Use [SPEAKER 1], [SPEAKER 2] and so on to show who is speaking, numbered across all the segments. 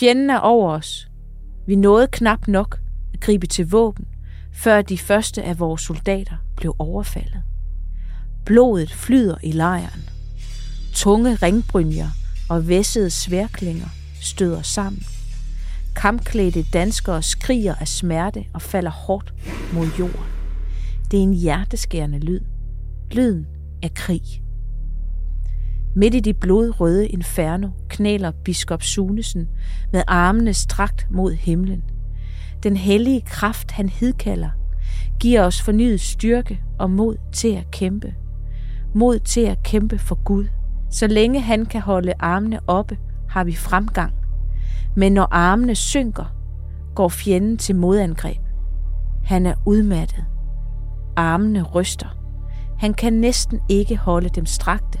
[SPEAKER 1] Fjenden er over os. Vi nåede knap nok at gribe til våben, før de første af vores soldater blev overfaldet. Blodet flyder i lejren. Tunge ringbrynjer og væssede sværklinger støder sammen. Kampklædte danskere skriger af smerte og falder hårdt mod jorden. Det er en hjerteskærende lyd. Lyden af krig. Midt i det blodrøde inferno knæler biskop Sunesen med armene strakt mod himlen. Den hellige kraft, han hidkalder, giver os fornyet styrke og mod til at kæmpe. Mod til at kæmpe for Gud. Så længe han kan holde armene oppe, har vi fremgang. Men når armene synker, går fjenden til modangreb. Han er udmattet. Armene ryster. Han kan næsten ikke holde dem strakte,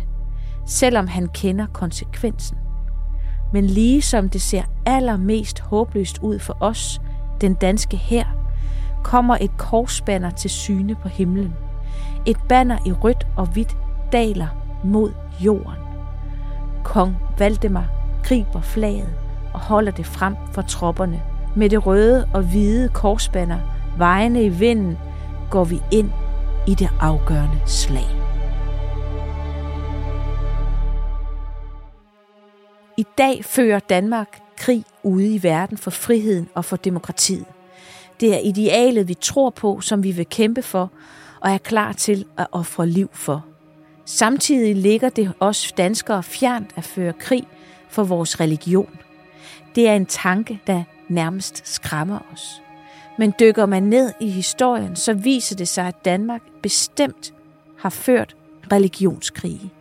[SPEAKER 1] selvom han kender konsekvensen. Men lige som det ser allermest håbløst ud for os, den danske her, kommer et korsbanner til syne på himlen. Et banner i rødt og hvidt daler mod jorden. Kong Valdemar griber flaget og holder det frem for tropperne. Med det røde og hvide korsbanner vejene i vinden går vi ind i det afgørende slag. I dag fører Danmark krig ude i verden for friheden og for demokratiet. Det er idealet, vi tror på, som vi vil kæmpe for og er klar til at ofre liv for. Samtidig ligger det os danskere fjernt at føre krig for vores religion. Det er en tanke, der nærmest skræmmer os. Men dykker man ned i historien, så viser det sig, at Danmark bestemt har ført religionskrige.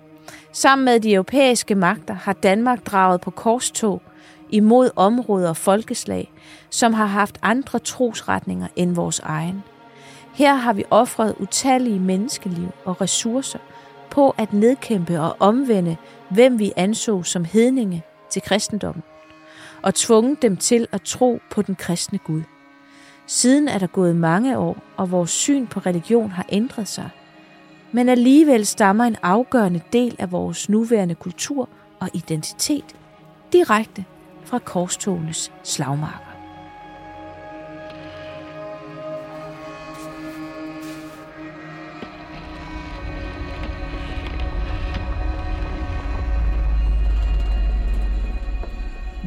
[SPEAKER 1] Sammen med de europæiske magter har Danmark draget på korstog imod områder og folkeslag, som har haft andre trosretninger end vores egen. Her har vi offret utallige menneskeliv og ressourcer på at nedkæmpe og omvende, hvem vi anså som hedninge til kristendommen, og tvunget dem til at tro på den kristne Gud. Siden er der gået mange år, og vores syn på religion har ændret sig. Men alligevel stammer en afgørende del af vores nuværende kultur og identitet direkte fra korstogenes slagmarker.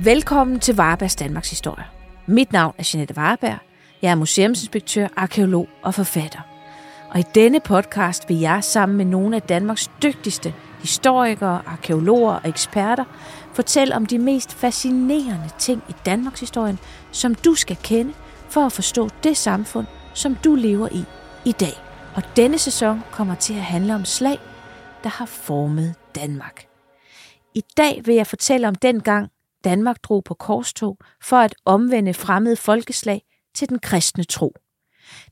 [SPEAKER 1] Velkommen til Varebergs Danmarks Historie. Mit navn er Jeanette Vareberg. Jeg er museumsinspektør, arkeolog og forfatter. Og i denne podcast vil jeg sammen med nogle af Danmarks dygtigste historikere, arkeologer og eksperter fortælle om de mest fascinerende ting i Danmarks historie, som du skal kende for at forstå det samfund, som du lever i i dag. Og denne sæson kommer til at handle om slag, der har formet Danmark. I dag vil jeg fortælle om den gang, Danmark drog på korstog for at omvende fremmede folkeslag til den kristne tro.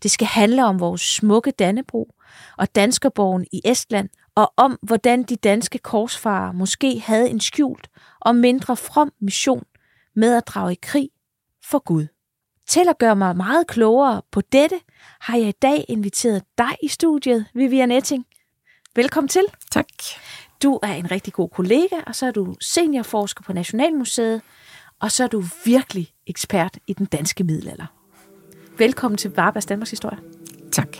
[SPEAKER 1] Det skal handle om vores smukke Dannebro og danskerborgen i Estland, og om hvordan de danske korsfarer måske havde en skjult og mindre from mission med at drage i krig for Gud. Til at gøre mig meget klogere på dette, har jeg i dag inviteret dig i studiet, Vivian Etting. Velkommen til.
[SPEAKER 2] Tak.
[SPEAKER 1] Du er en rigtig god kollega, og så er du seniorforsker på Nationalmuseet, og så er du virkelig ekspert i den danske middelalder. Velkommen til Varbergs Danmarks Historie.
[SPEAKER 2] Tak.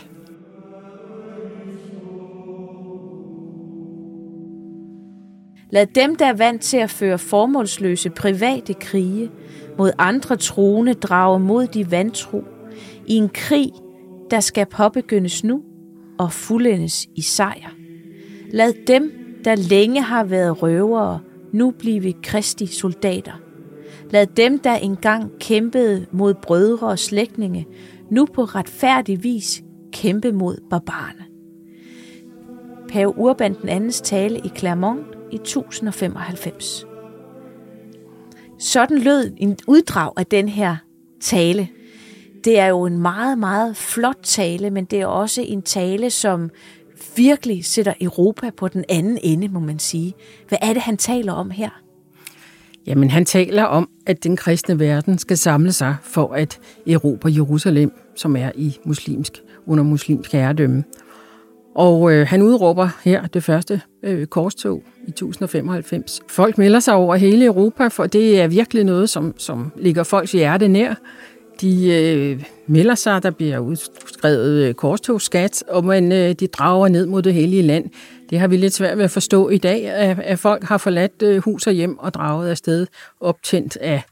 [SPEAKER 1] Lad dem, der er vant til at føre formålsløse private krige mod andre troende, drage mod de vantro i en krig, der skal påbegyndes nu og fuldendes i sejr. Lad dem, der længe har været røvere, nu blive kristi soldater. Lad dem, der engang kæmpede mod brødre og slægtninge, nu på retfærdig vis kæmpe mod barbarerne. Pave Urban den andens tale i Clermont i 1095. Sådan lød en uddrag af den her tale. Det er jo en meget, meget flot tale, men det er også en tale, som virkelig sætter Europa på den anden ende, må man sige. Hvad er det, han taler om her?
[SPEAKER 2] Jamen, han taler om, at den kristne verden skal samle sig for at erobre Jerusalem, som er i muslimsk, under muslimsk herredømme. Og øh, han udråber her det første øh, korstog i 1095. Folk melder sig over hele Europa, for det er virkelig noget, som, som ligger folks hjerte nær. De øh, melder sig, der bliver udskrevet øh, korstogsskat, og man, øh, de drager ned mod det hellige land. Det har vi lidt svært ved at forstå i dag, at, at folk har forladt øh, hus og hjem og draget afsted optændt af,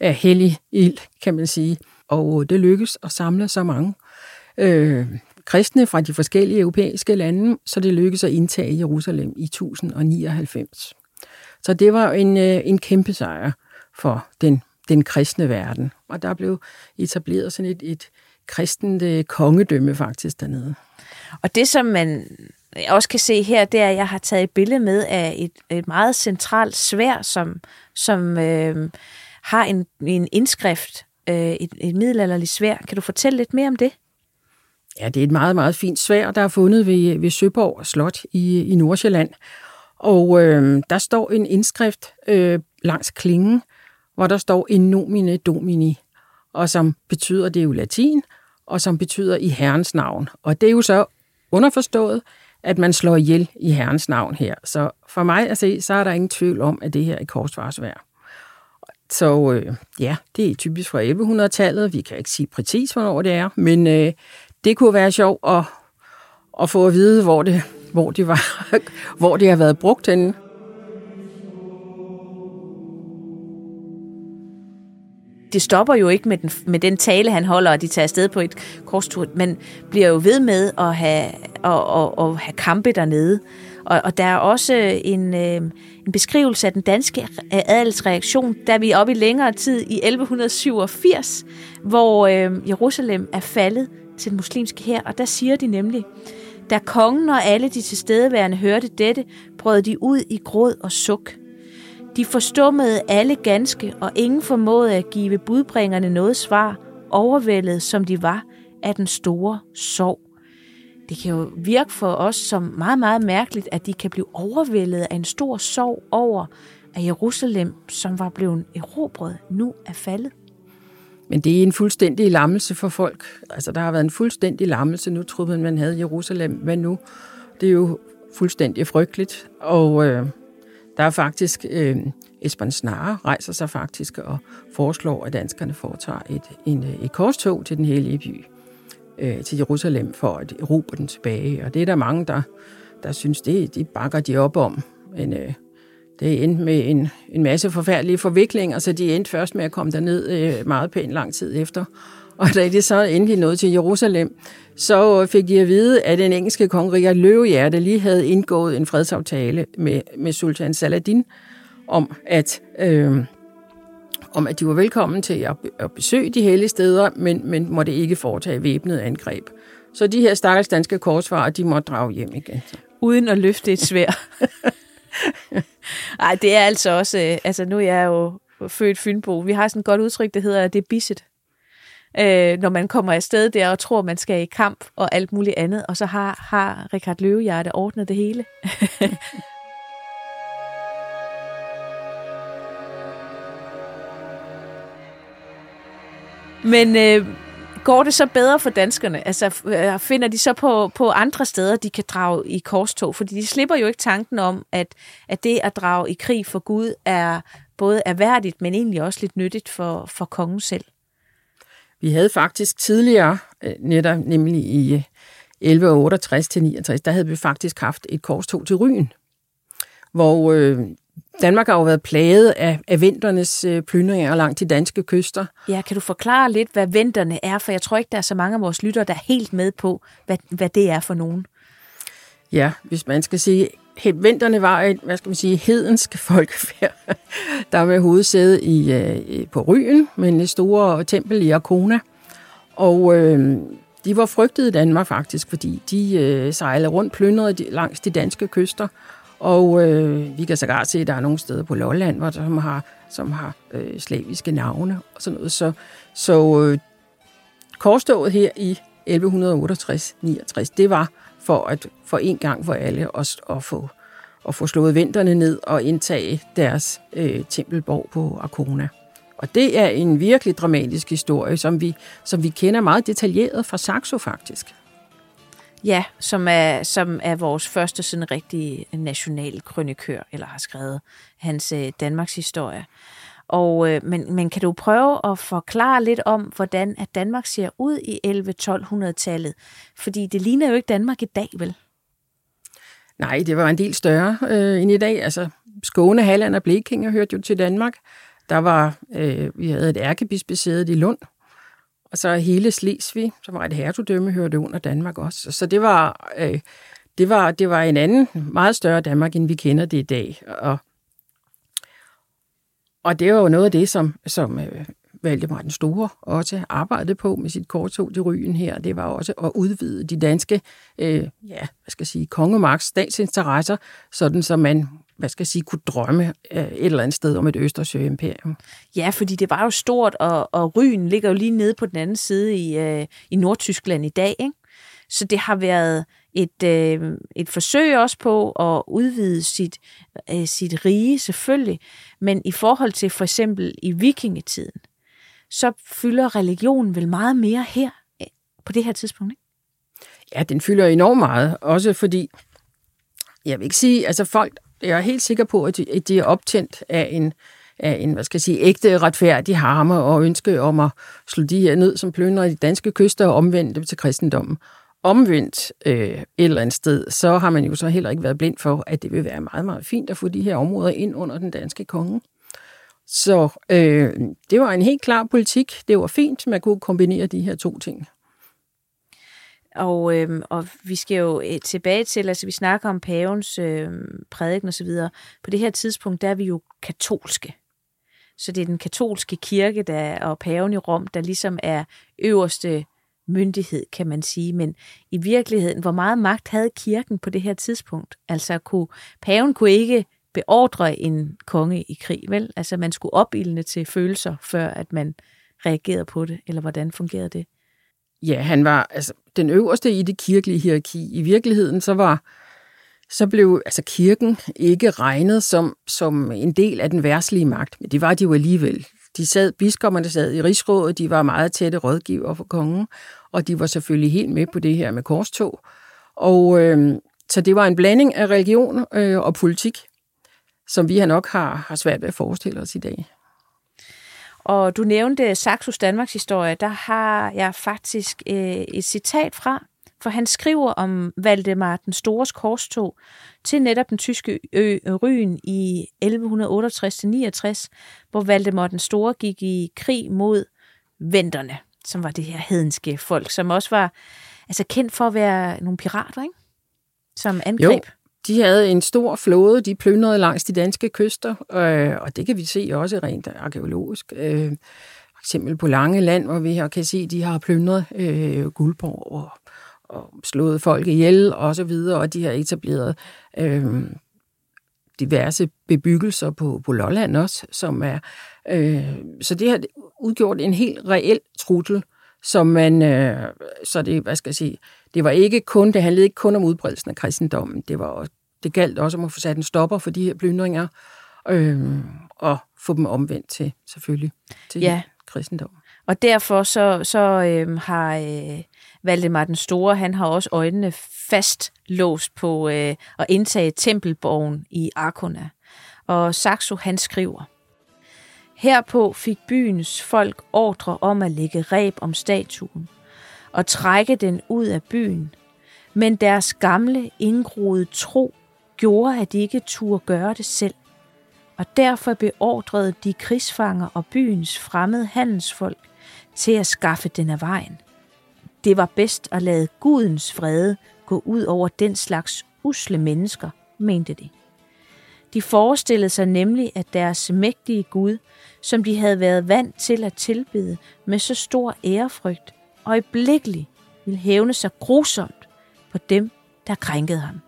[SPEAKER 2] af hellig ild, kan man sige. Og øh, det lykkes at samle så mange øh, kristne fra de forskellige europæiske lande, så det lykkedes at indtage Jerusalem i 1099. Så det var en, øh, en kæmpe sejr for den, den kristne verden. Og der blev etableret sådan et, et kristent øh, kongedømme faktisk dernede.
[SPEAKER 1] Og det, som man også kan se her, det er, at jeg har taget et billede med af et, et meget centralt svær, som, som øh, har en, en indskrift, øh, et, et middelalderligt svær. Kan du fortælle lidt mere om det?
[SPEAKER 2] Ja, det er et meget, meget fint svær, der er fundet ved, ved Søborg Slot i, i Nordsjælland. Og øh, der står en indskrift øh, langs klingen, hvor der står in nomine domini, og som betyder, det er jo latin, og som betyder i Herrens navn. Og det er jo så underforstået, at man slår ihjel i Herrens navn her. Så for mig at se, så er der ingen tvivl om, at det her er korsvarsvær. Så øh, ja, det er typisk fra 1100-tallet. Vi kan ikke sige præcis, hvornår det er, men øh, det kunne være sjovt at, at få at vide, hvor det, hvor det, var, hvor det har været brugt henne.
[SPEAKER 1] Det stopper jo ikke med den, med den tale, han holder, og de tager afsted på et korstur, men bliver jo ved med at have, at, at, at have kampe dernede. Og, og der er også en, øh, en beskrivelse af den danske adelsreaktion, da vi er oppe i længere tid i 1187, hvor øh, Jerusalem er faldet til den muslimske her, og der siger de nemlig, da kongen og alle de tilstedeværende hørte dette, brød de ud i gråd og suk. De forstummede alle ganske, og ingen formåede at give budbringerne noget svar, overvældet som de var af den store sorg. Det kan jo virke for os som meget, meget mærkeligt, at de kan blive overvældet af en stor sorg over, at Jerusalem, som var blevet erobret, nu er faldet.
[SPEAKER 2] Men det er en fuldstændig lammelse for folk. Altså, der har været en fuldstændig lammelse. Nu troede man, man havde Jerusalem. Hvad nu? Det er jo fuldstændig frygteligt. Og øh, der er faktisk... Øh, Esben Snare rejser sig faktisk og foreslår, at danskerne foretager et, en, øh, et korstog til den hellige by, øh, til Jerusalem, for at erobre den tilbage. Og det er der mange, der, der synes, det de bakker de op om. Men øh, det endte med en, en masse forfærdelige forviklinger, så de endte først med at komme derned øh, meget pænt lang tid efter. Og da de så endelig nåede til Jerusalem, så fik de at vide, at den engelske kong Richard Løvehjerte lige havde indgået en fredsaftale med, med sultan Saladin om, at, øh, om at de var velkommen til at, at besøge de hellige steder, men, men måtte ikke foretage væbnet angreb. Så de her stakkels danske korsfarer, de måtte drage hjem igen.
[SPEAKER 1] Uden at løfte et svær. Nej, det er altså også, øh, altså nu er jeg jo født Fynbo. Vi har sådan et godt udtryk, der hedder, at det er bisset. Øh, når man kommer afsted der og tror, man skal i kamp og alt muligt andet, og så har, har Richard Løvehjerte ordnet det hele. Men øh, går det så bedre for danskerne? Altså øh, finder de så på, på andre steder, de kan drage i korstog? Fordi de slipper jo ikke tanken om, at, at det at drage i krig for Gud er både erhverdigt, men egentlig også lidt nyttigt for, for kongen selv.
[SPEAKER 2] Vi havde faktisk tidligere, øh, netop nemlig i 1168 til 69, der havde vi faktisk haft et korstog til Ryen, hvor øh, Danmark har jo været plaget af, af vinternes øh, plyndringer langt de danske kyster.
[SPEAKER 1] Ja, kan du forklare lidt, hvad vinterne er? For jeg tror ikke, der er så mange af vores lyttere, der er helt med på, hvad, hvad det er for nogen.
[SPEAKER 2] Ja, hvis man skal sige, vinterne var et, hvad skal man sige, hedensk folkefærd, der med hovedsæde øh, i, på Ryen, med en store tempel i Arkona. Og øh, de var frygtet i Danmark faktisk, fordi de øh, sejlede rundt plyndrede langs de danske kyster, og øh, vi kan sågar se, at der er nogle steder på Lolland, hvor der, som har, som har øh, slaviske navne og sådan noget. Så, så øh, korstået her i 1168-69, det var for at for en gang for alle at, at få at få slået vinterne ned og indtage deres øh, tempelborg på Arkona. Og det er en virkelig dramatisk historie, som vi, som vi kender meget detaljeret fra Saxo faktisk.
[SPEAKER 1] Ja, som er, som er vores første sådan rigtige national krønikør, eller har skrevet hans øh, Danmarks historie. Og, øh, men, men kan du prøve at forklare lidt om, hvordan at Danmark ser ud i 11-1200-tallet? Fordi det ligner jo ikke Danmark i dag, vel?
[SPEAKER 2] Nej, det var en del større øh, end i dag. Altså, Skåne, Halland og Blekinge hørte jo til Danmark. Der var, øh, vi havde et ærkebispesæde i Lund, og så hele Slesvig, som var et hertugdømme, hørte under Danmark også. Så det var, øh, det var, det var en anden, meget større Danmark, end vi kender det i dag. Og, og det var jo noget af det, som, som øh, Valdemar den Store også arbejdede på med sit kortog til Ryen her. Det var også at udvide de danske, øh, ja, hvad skal jeg sige, kongemagts statsinteresser, sådan så man hvad skal jeg sige, kunne drømme øh, et eller andet sted om et Østersø-imperium.
[SPEAKER 1] Ja, fordi det var jo stort, og, og Ryen ligger jo lige nede på den anden side i, øh, i Nordtyskland i dag. Ikke? Så det har været et, øh, et forsøg også på at udvide sit, øh, sit rige, selvfølgelig. Men i forhold til for eksempel i vikingetiden, så fylder religionen vel meget mere her øh, på det her tidspunkt, ikke?
[SPEAKER 2] Ja, den fylder enormt meget, også fordi, jeg vil ikke sige, altså folk jeg er helt sikker på, at de, er optændt af en, af en, hvad skal jeg sige, ægte retfærdig harme og ønske om at slå de her ned, som plønder de danske kyster og omvende dem til kristendommen. Omvendt øh, et eller andet sted, så har man jo så heller ikke været blind for, at det vil være meget, meget fint at få de her områder ind under den danske konge. Så øh, det var en helt klar politik. Det var fint, man kunne kombinere de her to ting.
[SPEAKER 1] Og, øh, og vi skal jo øh, tilbage til, altså vi snakker om pavens øh, prædiken osv. På det her tidspunkt, der er vi jo katolske. Så det er den katolske kirke der, og paven i Rom, der ligesom er øverste myndighed, kan man sige. Men i virkeligheden, hvor meget magt havde kirken på det her tidspunkt? Altså kunne, paven kunne ikke beordre en konge i krig, vel? Altså man skulle opildne til følelser, før at man reagerede på det, eller hvordan fungerede det?
[SPEAKER 2] Ja, han var altså den øverste i det kirkelige hierarki. I virkeligheden så var så blev altså kirken ikke regnet som, som en del af den værtslige magt, men det var de jo alligevel. De sad, biskopperne sad i rigsrådet, de var meget tætte rådgiver for kongen, og de var selvfølgelig helt med på det her med korstog. Og øh, så det var en blanding af religion øh, og politik, som vi nok har, har svært ved at forestille os i dag.
[SPEAKER 1] Og du nævnte Saxos Danmarks historie, der har jeg faktisk øh, et citat fra, for han skriver om Valdemar den Stores korstog til netop den tyske ø Ryen i 1168-69, hvor Valdemar den Store gik i krig mod venterne, som var det her hedenske folk, som også var altså kendt for at være nogle pirater, ikke? som angreb. Jo.
[SPEAKER 2] De havde en stor flåde, de plyndrede langs de danske kyster, øh, og det kan vi se også rent arkeologisk. Øh, for eksempel på Lange Land, hvor vi her kan se, at de har plyndret øh, Guldborg og, og slået folk ihjel og så videre, og de har etableret øh, diverse bebyggelser på, på Lolland også, som er... Øh, så det har udgjort en helt reel trussel, som man, øh, så det, hvad skal jeg sige, det var ikke kun, det handlede ikke kun om udbredelsen af kristendommen, det var det galt også om at få sat en stopper for de her plyndringer, øh, og få dem omvendt til, selvfølgelig, til ja. kristendommen.
[SPEAKER 1] Og derfor så, så øh, har øh, Valdemar den Store, han har også øjnene fast låst på øh, at indtage tempelborgen i Arkona. Og Saxo han skriver, Herpå fik byens folk ordre om at lægge reb om statuen og trække den ud af byen, men deres gamle indgroede tro gjorde, at de ikke turde gøre det selv, og derfor beordrede de krigsfanger og byens fremmede handelsfolk til at skaffe den af vejen. Det var bedst at lade Gudens frede gå ud over den slags usle mennesker, mente de. De forestillede sig nemlig, at deres mægtige Gud, som de havde været vant til at tilbede med så stor ærefrygt, øjeblikkeligt ville hævne sig grusomt på dem, der krænkede ham.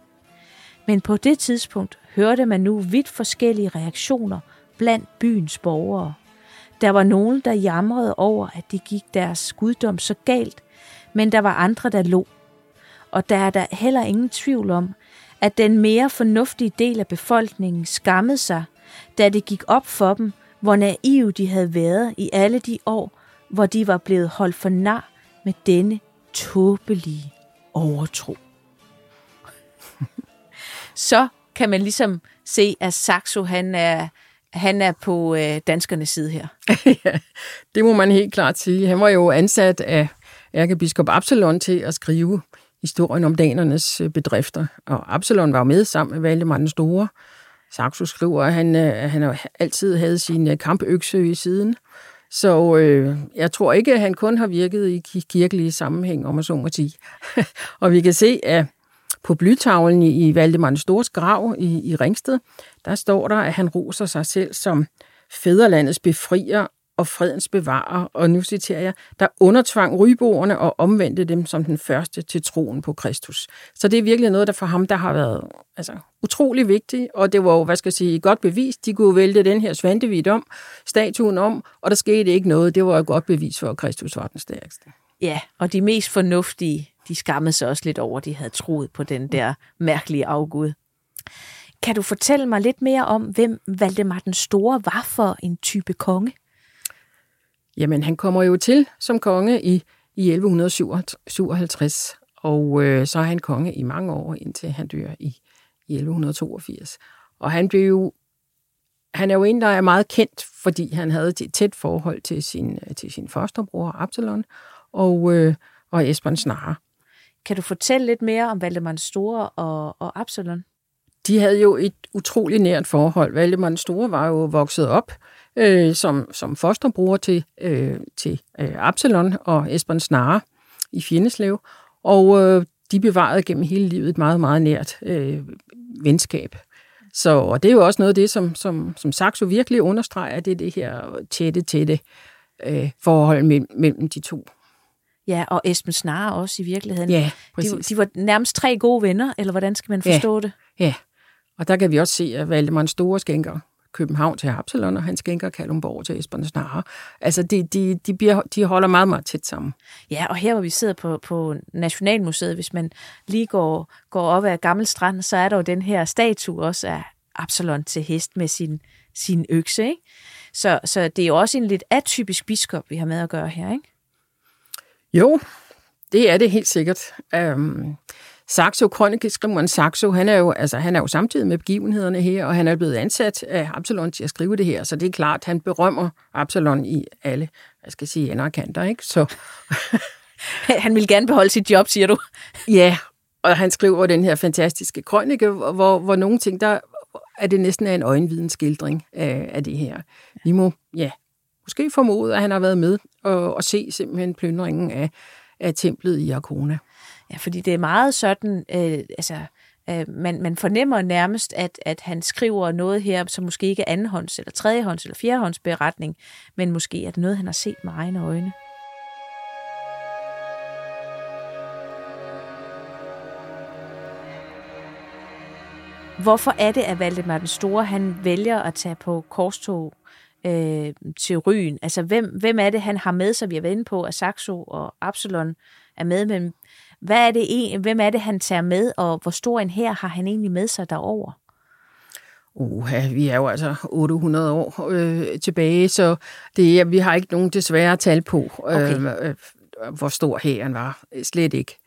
[SPEAKER 1] Men på det tidspunkt hørte man nu vidt forskellige reaktioner blandt byens borgere. Der var nogen, der jamrede over, at det gik deres guddom så galt, men der var andre, der lå. Og der er der heller ingen tvivl om, at den mere fornuftige del af befolkningen skammede sig, da det gik op for dem, hvor naive de havde været i alle de år, hvor de var blevet holdt for nar med denne tåbelige overtro. Så kan man ligesom se, at Saxo han er, han er på øh, danskernes side her.
[SPEAKER 2] ja, det må man helt klart sige. Han var jo ansat af ærkebiskop Absalon til at skrive historien om danernes øh, bedrifter. Og Absalon var med sammen med Valdemar den Store. Saxo skriver, at han, øh, at han altid havde sin øh, kampøkse i siden. Så øh, jeg tror ikke, at han kun har virket i kirkelige sammenhæng, om man så må sige. og vi kan se, at på blytavlen i, i Valdemar den Stores grav i, i Ringsted, der står der, at han roser sig selv som fædrelandets befrier og fredens bevarer, og nu citerer jeg, der undertvang ryboerne og omvendte dem som den første til troen på Kristus. Så det er virkelig noget, der for ham, der har været altså, utrolig vigtigt, og det var jo, hvad skal jeg sige, godt bevis. De kunne vælte den her svantevidt om, statuen om, og der skete ikke noget. Det var et godt bevis for, at Kristus var den stærkeste.
[SPEAKER 1] Ja, og de mest fornuftige, de skammede sig også lidt over, at de havde troet på den der mærkelige afgud. Kan du fortælle mig lidt mere om, hvem Valdemar den Store var for en type konge?
[SPEAKER 2] Jamen, han kommer jo til som konge i, i 1157, og øh, så er han konge i mange år, indtil han dør i, i 1182. Og han blev jo han er jo en, der er meget kendt, fordi han havde et tæt forhold til sin, til sin fosterbror Absalon og, øh, og Esbern Snare.
[SPEAKER 1] Kan du fortælle lidt mere om Valdemar den Store og, og Absalon?
[SPEAKER 2] De havde jo et utroligt nært forhold. Valdemar den Store var jo vokset op øh, som, som fosterbror til, øh, til øh, Absalon og Esbern Snare i Fjendeslev, og øh, de bevarede gennem hele livet et meget, meget nært øh, venskab. Så og det er jo også noget af det, som, som, som Saxo virkelig understreger, det er det her tætte, tætte øh, forhold mellem, mellem de to.
[SPEAKER 1] Ja, og Esben Snare også i virkeligheden.
[SPEAKER 2] Ja,
[SPEAKER 1] præcis. De, de var nærmest tre gode venner, eller hvordan skal man forstå
[SPEAKER 2] ja.
[SPEAKER 1] det?
[SPEAKER 2] Ja, og der kan vi også se, at Valdemar Store skænker København til Absalon, og han skænker Kalumborg til Esbern Snare. Altså, de, de, de, bliver, de holder meget, meget tæt sammen.
[SPEAKER 1] Ja, og her hvor vi sidder på, på Nationalmuseet, hvis man lige går, går op ad Gammel Strand, så er der jo den her statue også af Absalon til hest med sin, sin økse, ikke? Så, så det er jo også en lidt atypisk biskop, vi har med at gøre her, ikke?
[SPEAKER 2] Jo, det er det helt sikkert. Um, Saxo, krønikeskriveren Saxo, han er, jo, altså, han er jo samtidig med begivenhederne her, og han er blevet ansat af Absalon til at skrive det her, så det er klart, han berømmer Absalon i alle, hvad skal jeg sige, ender kanter, ikke? Så...
[SPEAKER 1] han vil gerne beholde sit job, siger du?
[SPEAKER 2] ja, og han skriver den her fantastiske krønike, hvor, hvor nogle ting, der er det næsten af en øjenvidensskildring af, af det her. Vi må, ja, måske formode, at han har været med og, og se simpelthen plyndringen af, af templet i Arkona.
[SPEAKER 1] Ja, fordi det er meget sådan, øh, altså, øh, man, man fornemmer nærmest, at, at han skriver noget her, som måske ikke er andenhånds, eller tredjehånds, eller fjerdehånds beretning, men måske er det noget, han har set med egne øjne. Hvorfor er det, at Valdemar den Store han vælger at tage på korstog øh, til Ryen? Altså, hvem, hvem er det, han har med sig? Vi har været inde på, at Saxo og Absalon er med, men hvad er det, hvem er det, han tager med, og hvor stor en her har han egentlig med sig derover?
[SPEAKER 2] Uh, vi er jo altså 800 år øh, tilbage, så det, vi har ikke nogen desværre tal på, okay. øh, hvor stor hæren var. Slet ikke.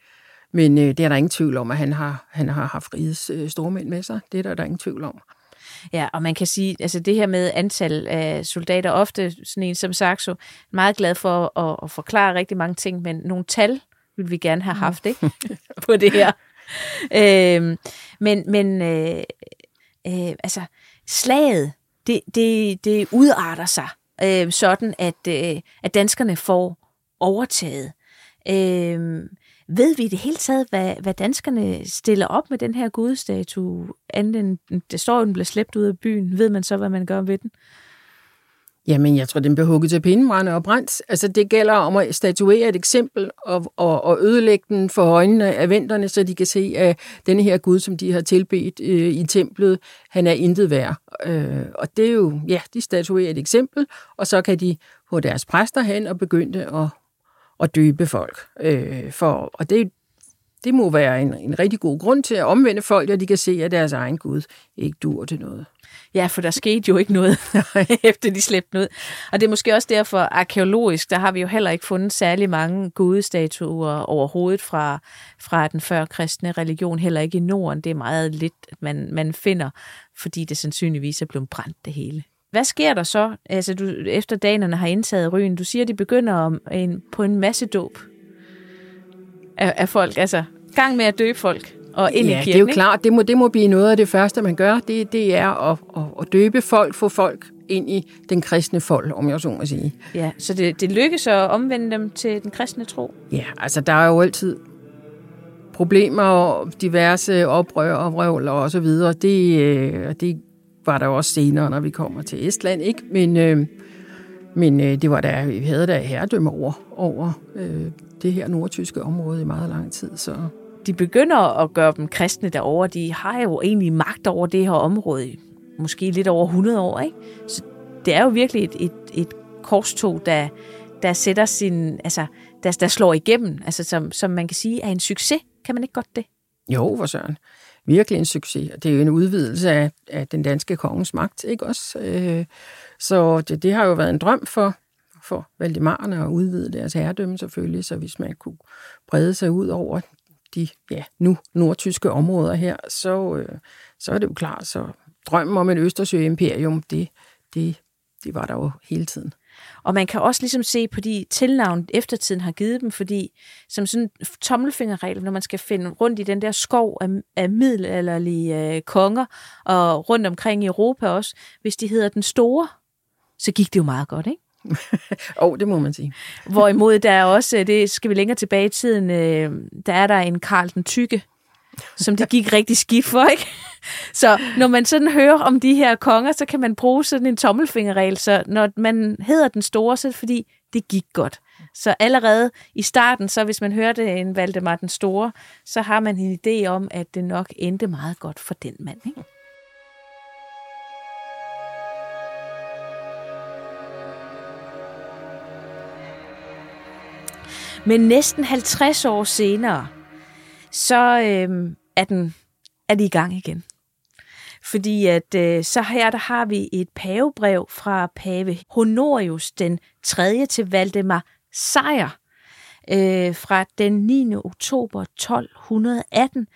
[SPEAKER 2] Men øh, det er der ingen tvivl om, at han har, han har haft rigets øh, stormænd med sig. Det er der, der ingen tvivl om.
[SPEAKER 1] Ja, og man kan sige, altså det her med antal af soldater, ofte sådan en som Saxo, meget glad for at, at forklare rigtig mange ting, men nogle tal vil vi gerne have haft, ikke? på det her. Øh, men men øh, øh, altså, slaget, det, det, det udarter sig øh, sådan, at, øh, at danskerne får overtaget. Øh, ved vi i det hele taget, hvad, hvad danskerne stiller op med den her gudstatue? Anden, det står jo, den bliver slæbt ud af byen. Ved man så, hvad man gør ved den?
[SPEAKER 2] Jamen, jeg tror, den bliver hugget til pindebrænde og brændt. Altså, det gælder om at statuere et eksempel og, og, og ødelægge den for øjnene af venterne, så de kan se, at denne her Gud, som de har tilbedt øh, i templet, han er intet værd. Øh, og det er jo, ja, de statuerer et eksempel, og så kan de få deres præster hen og begynde at, at døbe folk. Øh, for, og det, det må være en, en rigtig god grund til at omvende folk, at de kan se, at deres egen Gud ikke dur til noget.
[SPEAKER 1] Ja, for der skete jo ikke noget, efter de slæbte ud. Og det er måske også derfor, arkeologisk, der har vi jo heller ikke fundet særlig mange gudestatuer overhovedet fra, fra den førkristne religion, heller ikke i Norden. Det er meget lidt, man, man finder, fordi det sandsynligvis er blevet brændt det hele. Hvad sker der så, altså du, efter danerne har indtaget ryen? Du siger, at de begynder om en, på en masse dåb af, af folk, altså gang med at døbe folk og ind
[SPEAKER 2] ja,
[SPEAKER 1] i kirken.
[SPEAKER 2] det er jo
[SPEAKER 1] ikke?
[SPEAKER 2] klart, det må, det må blive noget af det første, man gør. Det, det er at, at, at døbe folk, få folk ind i den kristne folk, om jeg så må sige.
[SPEAKER 1] Ja, så det, det lykkes at omvende dem til den kristne tro.
[SPEAKER 2] Ja, altså der er jo altid problemer og diverse oprør og vrøvler og så videre. Det, øh, det var der også senere, når vi kommer til Estland, ikke? Men, øh, men øh, det var der, vi havde der herredømme over, over øh, det her nordtyske område i meget lang tid, så...
[SPEAKER 1] De begynder at gøre dem kristne derovre. De har jo egentlig magt over det her område måske lidt over 100 år, ikke? Så det er jo virkelig et, et, et korstog, der, der sætter sin, altså, der, der slår igennem, altså som, som man kan sige er en succes. Kan man ikke godt det?
[SPEAKER 2] Jo, for søren. Virkelig en succes. Det er jo en udvidelse af, af den danske kongens magt, ikke også? Øh, så det, det har jo været en drøm for, for Valdemarerne at udvide deres herredømme selvfølgelig, så hvis man kunne brede sig ud over de ja, nu nordtyske områder her, så, øh, så er det jo klart, så drømmen om et Østersø-imperium, det, det, det var der jo hele tiden.
[SPEAKER 1] Og man kan også ligesom se på de tilnavn, eftertiden har givet dem, fordi som sådan en tommelfingerregel, når man skal finde rundt i den der skov af, af middelalderlige øh, konger, og rundt omkring i Europa også, hvis de hedder den store, så gik det jo meget godt, ikke?
[SPEAKER 2] Og oh, det må man sige.
[SPEAKER 1] Hvorimod der er også, øh, det skal vi længere tilbage i tiden, øh, der er der en Karl den Tykke, som det gik rigtig skidt for, ikke? Så når man sådan hører om de her konger, så kan man bruge sådan en tommelfingerregel, så når man hedder den store, så er det fordi, det gik godt. Så allerede i starten, så hvis man hørte en Valdemar den Store, så har man en idé om, at det nok endte meget godt for den mand. Ikke? Men næsten 50 år senere, så øh, er, den, er de i gang igen. Fordi at øh, så her der har vi et pavebrev fra pave Honorius den 3. til Valdemar Sejr øh, fra den 9. oktober 1218,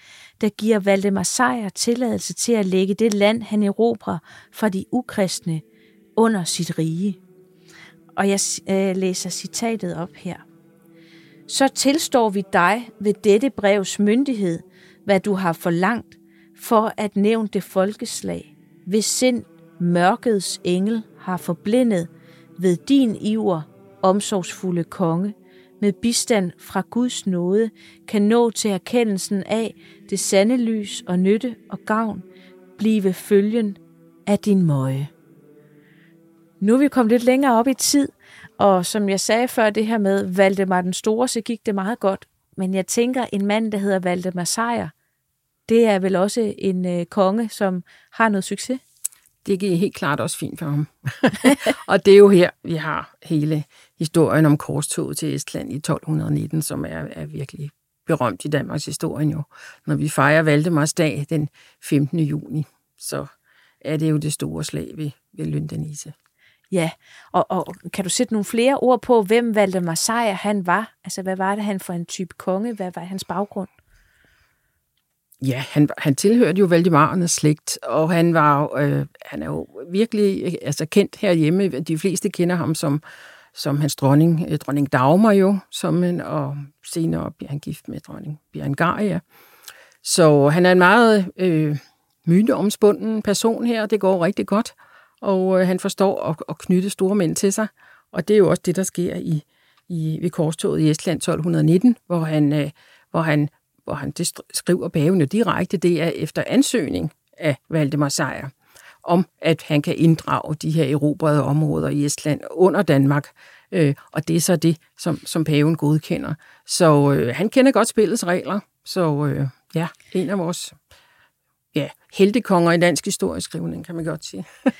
[SPEAKER 1] der giver Valdemar Sejr tilladelse til at lægge det land, han erobrer fra de ukristne under sit rige. Og jeg øh, læser citatet op her. Så tilstår vi dig ved dette brevs myndighed, hvad du har forlangt, for at nævnte folkeslag, hvis sind mørkets engel har forblindet ved din iver, omsorgsfulde konge, med bistand fra Guds nåde, kan nå til erkendelsen af det sande lys og nytte og gavn, blive følgen af din møje. Nu er vi kommet lidt længere op i tid, og som jeg sagde før det her med Valdemar den Store, så gik det meget godt. Men jeg tænker, en mand, der hedder Valdemar Sejr, det er vel også en øh, konge, som har noget succes?
[SPEAKER 2] Det gik helt klart også fint for ham. og det er jo her, vi har hele historien om korstoget til Estland i 1219, som er, er virkelig berømt i Danmarks historie jo. Når vi fejrer Valdemars dag den 15. juni, så er det jo det store slag ved, ved Lyndanise.
[SPEAKER 1] Ja, og, og kan du sætte nogle flere ord på, hvem Valdemar Sejr han var? Altså, hvad var det han for en type konge? Hvad var hans baggrund?
[SPEAKER 2] Ja, han, han tilhørte jo Valdemarernes slægt, og han var øh, han er jo virkelig altså, kendt herhjemme. De fleste kender ham som, som hans dronning, eh, dronning Dagmar jo, som en, og senere bliver han gift med dronning Berengaria. Så han er en meget øh, myteomspunden person her, og det går rigtig godt. Og øh, han forstår at, at knytte store mænd til sig, og det er jo også det, der sker i, i ved korstoget i Estland 1219, hvor han, øh, hvor han hvor han det skriver paven jo direkte, det er efter ansøgning af Valdemar Sejr, om at han kan inddrage de her erobrede områder i Estland under Danmark. Øh, og det er så det, som, som paven godkender. Så øh, han kender godt spillets regler. Så øh, ja, en af vores ja, heltekonger i dansk historieskrivning, kan man godt sige.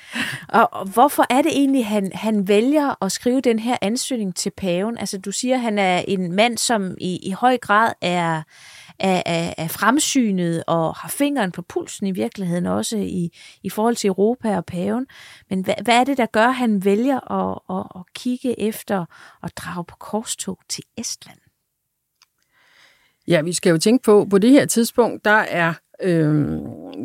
[SPEAKER 1] og, hvorfor er det egentlig, han, han vælger at skrive den her ansøgning til paven? Altså, du siger, han er en mand, som i, i høj grad er, er, er, er fremsynet og har fingeren på pulsen i virkeligheden også i, i forhold til Europa og paven. Men hvad, hvad er det, der gør, at han vælger at, at, at kigge efter og drage på korstog til Estland?
[SPEAKER 2] Ja, vi skal jo tænke på, på det her tidspunkt, der er, øh,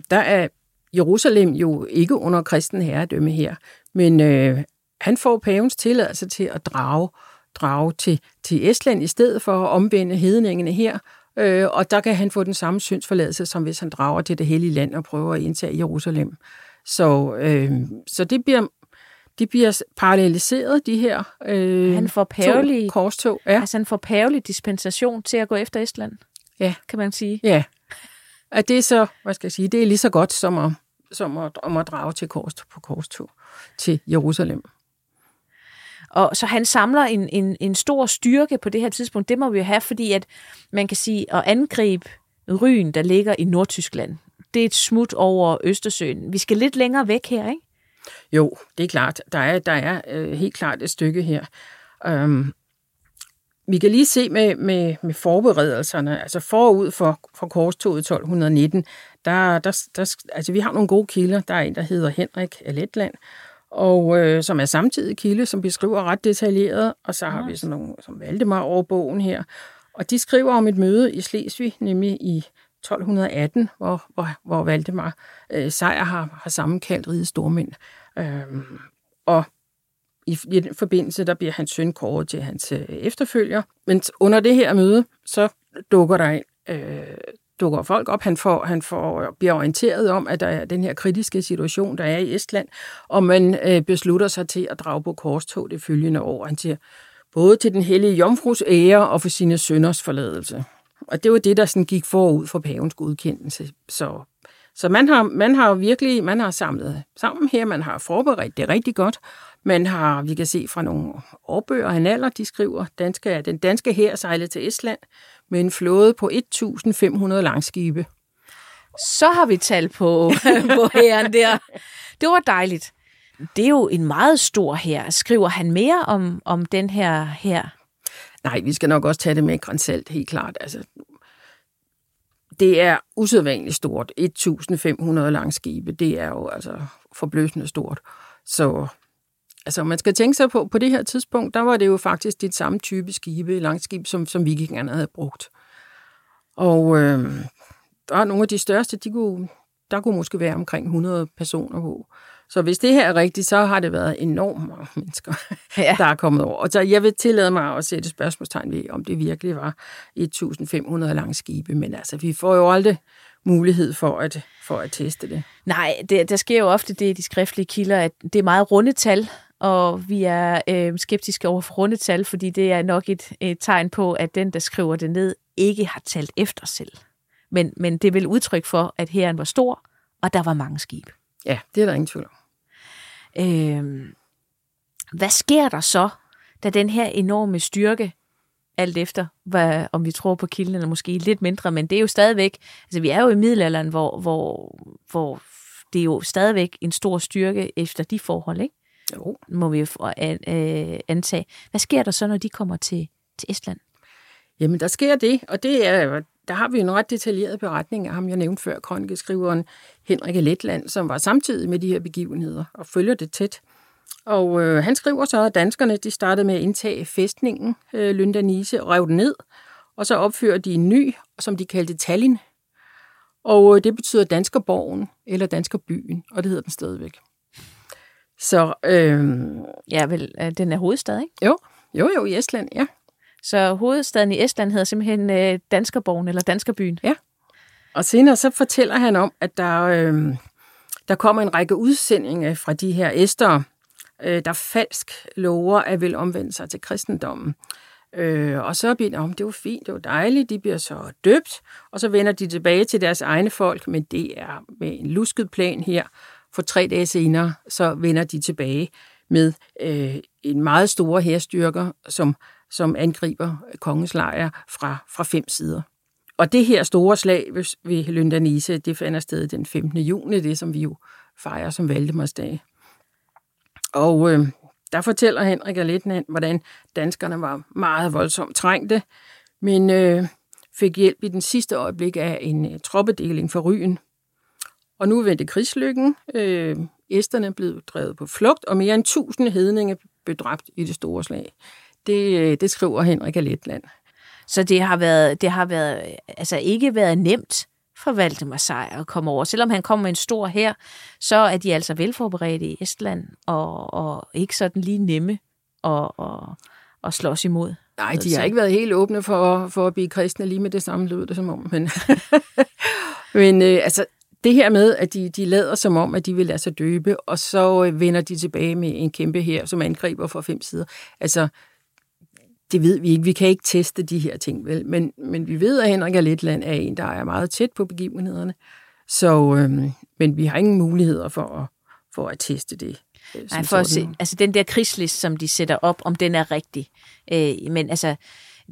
[SPEAKER 2] der er Jerusalem jo ikke under kristen herredømme her, men øh, han får pavens tilladelse til at drage, drage til, til Estland i stedet for at omvende hedningene her, øh, og der kan han få den samme syndsforladelse, som hvis han drager til det hellige land og prøver at indtage Jerusalem. Så, øh, så det bliver de bliver paralleliseret, de her øh,
[SPEAKER 1] han får pavelig,
[SPEAKER 2] korstog.
[SPEAKER 1] Ja. Altså han får pavelig dispensation til at gå efter Estland,
[SPEAKER 2] ja.
[SPEAKER 1] kan man sige.
[SPEAKER 2] Ja, at det er så, hvad skal jeg sige, det er lige så godt som at, som at, om at drage til kors, på korstog til Jerusalem.
[SPEAKER 1] Og så han samler en, en, en stor styrke på det her tidspunkt. Det må vi jo have, fordi at man kan sige, at angribe Ryen, der ligger i Nordtyskland, det er et smut over Østersøen. Vi skal lidt længere væk her, ikke?
[SPEAKER 2] Jo, det er klart. Der er, der er øh, helt klart et stykke her. Um, vi kan lige se med, med, med forberedelserne, altså forud for, for korstoget 1219, der, der, der, altså vi har nogle gode kilder. Der er en, der hedder Henrik af Letland, og øh, som er samtidig kilde, som beskriver ret detaljeret, og så har vi sådan nogle som Valdemar over bogen her. Og de skriver om et møde i Slesvig, nemlig i 1218, hvor, hvor, hvor Valdemar øh, Sejr har, har sammenkaldt rigets stormænd. Øh, og i, i den forbindelse, der bliver hans søn kåret til hans øh, efterfølger. Men under det her møde, så dukker der øh, dukker folk op. Han, får, han får, bliver orienteret om, at der er den her kritiske situation, der er i Estland, og man øh, beslutter sig til at drage på korstog det følgende år. Han siger, både til den hellige jomfrus ære og for sine sønders forladelse. Og det var det, der sådan gik forud for pavens godkendelse. Så, så man, har, man har virkelig man har samlet sammen her, man har forberedt det rigtig godt. Man har, vi kan se fra nogle årbøger, han alder, de skriver, danske, den danske her sejlede til Estland med en flåde på 1.500 langskibe.
[SPEAKER 1] Så har vi tal på, på herren der. Det var dejligt. Det er jo en meget stor her. Skriver han mere om, om den her her?
[SPEAKER 2] Nej, vi skal nok også tage det med grænsalt, helt klart. Altså, det er usædvanligt stort. 1.500 langskibe, det er jo altså forbløsende stort. Så altså, man skal tænke sig på, på det her tidspunkt, der var det jo faktisk det samme type skibe, langskib, som, som vikingerne havde brugt. Og øh, der er nogle af de største, de kunne, der kunne måske være omkring 100 personer på. Så hvis det her er rigtigt, så har det været enormt mange mennesker, ja. der er kommet over. Og så jeg vil tillade mig at sætte spørgsmålstegn ved, om det virkelig var 1.500 lange skibe. Men altså, vi får jo aldrig mulighed for at, for at teste det.
[SPEAKER 1] Nej, det, der sker jo ofte det i de skriftlige kilder, at det er meget runde tal, og vi er øh, skeptiske over for runde tal, fordi det er nok et, et tegn på, at den, der skriver det ned, ikke har talt efter selv. Men, men det er vel udtryk for, at herren var stor, og der var mange skibe.
[SPEAKER 2] Ja, det er der ingen tvivl om.
[SPEAKER 1] Øh, hvad sker der så, da den her enorme styrke, alt efter, hvad, om vi tror på kilden eller måske lidt mindre, men det er jo stadigvæk, altså vi er jo i middelalderen, hvor, hvor, hvor det er jo stadigvæk en stor styrke efter de forhold, ikke?
[SPEAKER 2] Jo.
[SPEAKER 1] Må vi jo øh, øh, antage. Hvad sker der så, når de kommer til, til Estland?
[SPEAKER 2] Jamen, der sker det, og det er, der har vi en ret detaljeret beretning af ham, jeg nævnte før, kronikeskriveren Henrik Letland, som var samtidig med de her begivenheder og følger det tæt. Og øh, han skriver så, at danskerne de startede med at indtage fæstningen øh, Lyndanise og rev den ned, og så opfører de en ny, som de kaldte Tallinn. Og øh, det betyder Danskerborgen eller Danskerbyen, og det hedder den stadigvæk. Så, øh,
[SPEAKER 1] ja, vel, øh, den er hovedstad, ikke?
[SPEAKER 2] Jo, jo, jo, i Estland, ja.
[SPEAKER 1] Så hovedstaden i Estland hedder simpelthen øh, Danskerborgen eller Danskerbyen.
[SPEAKER 2] Ja. Og senere så fortæller han om, at der, øh, der kommer en række udsendinger fra de her æstere, øh, der falsk lover at vil omvende sig til kristendommen. Øh, og så bliver om det var fint, det var dejligt, de bliver så døbt, og så vender de tilbage til deres egne folk, men det er med en lusket plan her. For tre dage senere, så vender de tilbage med øh, en meget store hærstyrker, som som angriber kongens lejr fra, fra fem sider. Og det her store slag ved, ved Lyndanise, det finder sted den 15. juni, det som vi jo fejrer som Valdemarsdag. Og øh, der fortæller Henrik og Letland, hvordan danskerne var meget voldsomt trængte, men, øh, fik hjælp i den sidste øjeblik af en øh, troppedeling for Ryen. Og nu vendte krigslykken. Øh, Esterne blev drevet på flugt, og mere end 1000 hedninge blev dræbt i det store slag. Det, det skriver Henrik af Letland.
[SPEAKER 1] Så det har været, det har været, altså ikke været nemt for Valdemar Sejr at komme over. Selvom han kom med en stor her, så er de altså velforberedte i Estland, og, og ikke sådan lige nemme at, at, at slås imod.
[SPEAKER 2] Nej, de har ikke været helt åbne for, for at blive kristne lige med det samme, lød det som om. Men, men øh, altså, det her med, at de, de lader som om, at de vil lade sig døbe, og så øh, vender de tilbage med en kæmpe her, som angriber fra fem sider. Altså, det ved vi ikke. Vi kan ikke teste de her ting, vel? Men, men vi ved, at Henrik af Letland er en, der er meget tæt på begivenhederne. Så, øhm, men vi har ingen muligheder for at, for at teste det.
[SPEAKER 1] Øh, Nej, for at se, altså den der krigslist, som de sætter op, om den er rigtig. Øh, men altså,